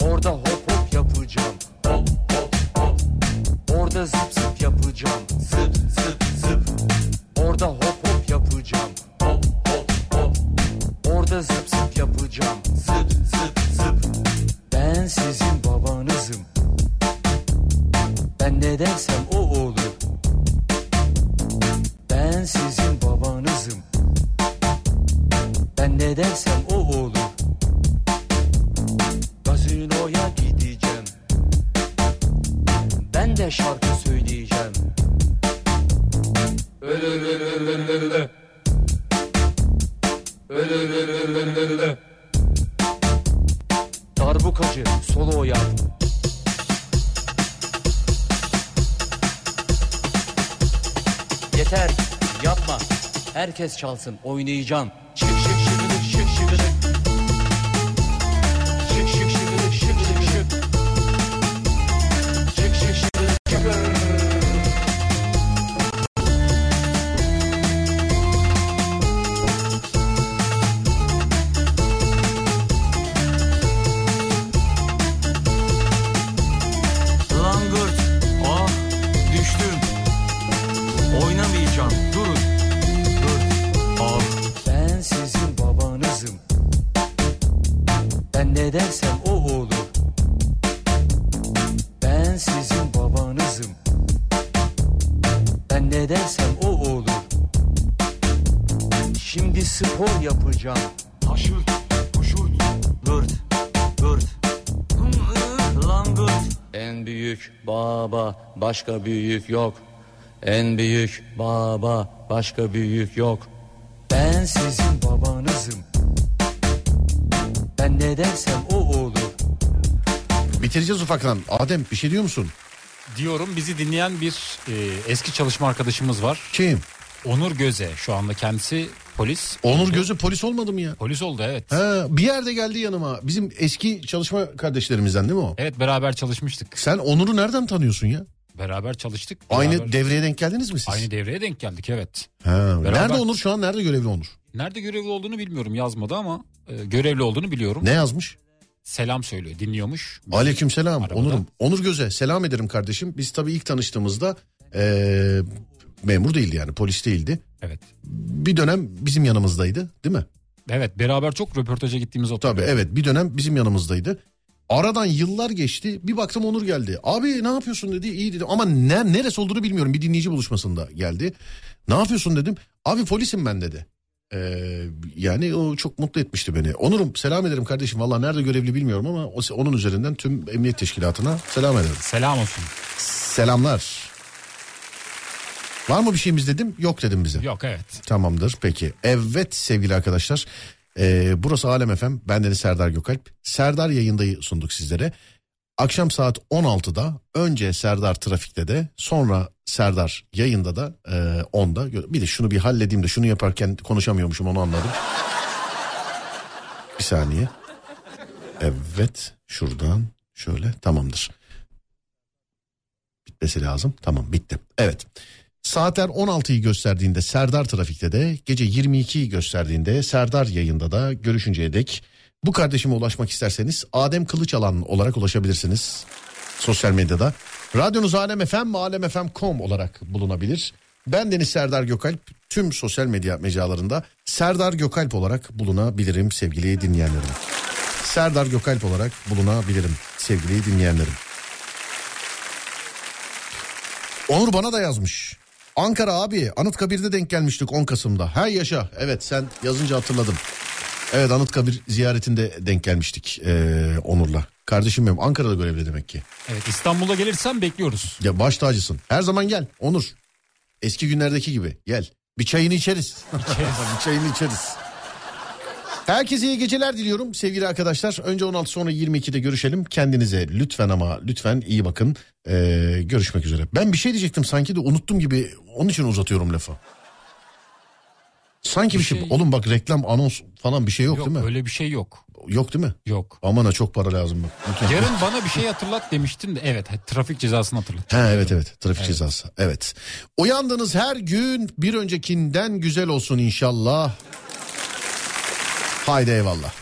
Orada hop hop yapacağım. Hop hop hop. Orada zıp zıp Herkes çalsın oynayacağım. Başka büyük yok. En büyük baba başka büyük yok. Ben sizin babanızım. Ben ne dersem o olur. Bitireceğiz ufaktan. Adem bir şey diyor musun? Diyorum bizi dinleyen bir e, eski çalışma arkadaşımız var. Kim? Onur Göze şu anda kendisi polis. Onur Gözü polis olmadı mı ya? Polis oldu evet. Ha, bir yerde geldi yanıma. Bizim eski çalışma kardeşlerimizden değil mi o? Evet beraber çalışmıştık. Sen Onur'u nereden tanıyorsun ya? Beraber çalıştık. Aynı beraber- devreye denk geldiniz mi siz? Aynı devreye denk geldik evet. Ha, Beraber. Nerede Onur şu an? Nerede görevli Onur? Nerede görevli olduğunu bilmiyorum yazmadı ama e, görevli olduğunu biliyorum. Ne yazmış? Selam söylüyor dinliyormuş. Aleyküm selam Arabada. Onur'um. Onur Göze selam ederim kardeşim. Biz tabii ilk tanıştığımızda eee, memur değildi yani polis değildi. Evet. Bir dönem bizim yanımızdaydı değil mi? Evet beraber çok röportaja gittiğimiz Tabii hatırlıyorum. evet bir dönem bizim yanımızdaydı. Aradan yıllar geçti bir baktım Onur geldi. Abi ne yapıyorsun dedi iyi dedim ama ne, neresi olduğunu bilmiyorum bir dinleyici buluşmasında geldi. Ne yapıyorsun dedim. Abi polisim ben dedi. Ee, yani o çok mutlu etmişti beni. Onur'um selam ederim kardeşim. Valla nerede görevli bilmiyorum ama o, onun üzerinden tüm emniyet teşkilatına selam ederim. Selam olsun. Selamlar. Var mı bir şeyimiz dedim? Yok dedim bize. Yok evet. Tamamdır peki. Evet sevgili arkadaşlar. Ee, burası Alem FM. Bendeniz Serdar Gökalp. Serdar yayındayı sunduk sizlere. Akşam saat 16'da önce Serdar trafikte de sonra Serdar yayında da e, 10'da. Bir de şunu bir halledeyim de şunu yaparken konuşamıyormuşum onu anladım. Bir saniye. Evet şuradan şöyle tamamdır. Bitmesi lazım. Tamam bitti. Evet. Saatler 16'yı gösterdiğinde Serdar Trafik'te de gece 22'yi gösterdiğinde Serdar yayında da görüşünceye dek bu kardeşime ulaşmak isterseniz Adem Kılıçalan olarak ulaşabilirsiniz sosyal medyada. Radyonuz Alem FM, alemfm.com olarak bulunabilir. Ben Deniz Serdar Gökalp tüm sosyal medya mecralarında Serdar Gökalp olarak bulunabilirim sevgili dinleyenlerim. Serdar Gökalp olarak bulunabilirim sevgili dinleyenlerim. Onur bana da yazmış. Ankara abi Anıtkabir'de denk gelmiştik 10 Kasım'da. Ha yaşa evet sen yazınca hatırladım. Evet Anıtkabir ziyaretinde denk gelmiştik ee, Onur'la. Kardeşim benim Ankara'da görevli demek ki. Evet İstanbul'a gelirsen bekliyoruz. Ya baş tacısın. Her zaman gel Onur. Eski günlerdeki gibi gel. Bir çayını içeriz. *laughs* bir çayını içeriz. Herkese iyi geceler diliyorum sevgili arkadaşlar. Önce 16 sonra 22'de görüşelim. Kendinize lütfen ama lütfen iyi bakın. Ee, görüşmek üzere. Ben bir şey diyecektim sanki de unuttum gibi. Onun için uzatıyorum lafı. Sanki bir, şey... şey- Oğlum bak reklam anons falan bir şey yok, Yok değil mi? öyle bir şey yok. Yok değil mi? Yok. Aman ha çok para lazım bak. Yarın bana bir şey hatırlat demiştin de evet trafik cezasını hatırlat. Ha evet evet trafik cezası evet. Uyandığınız her gün bir öncekinden güzel olsun inşallah. Haydi eyvallah.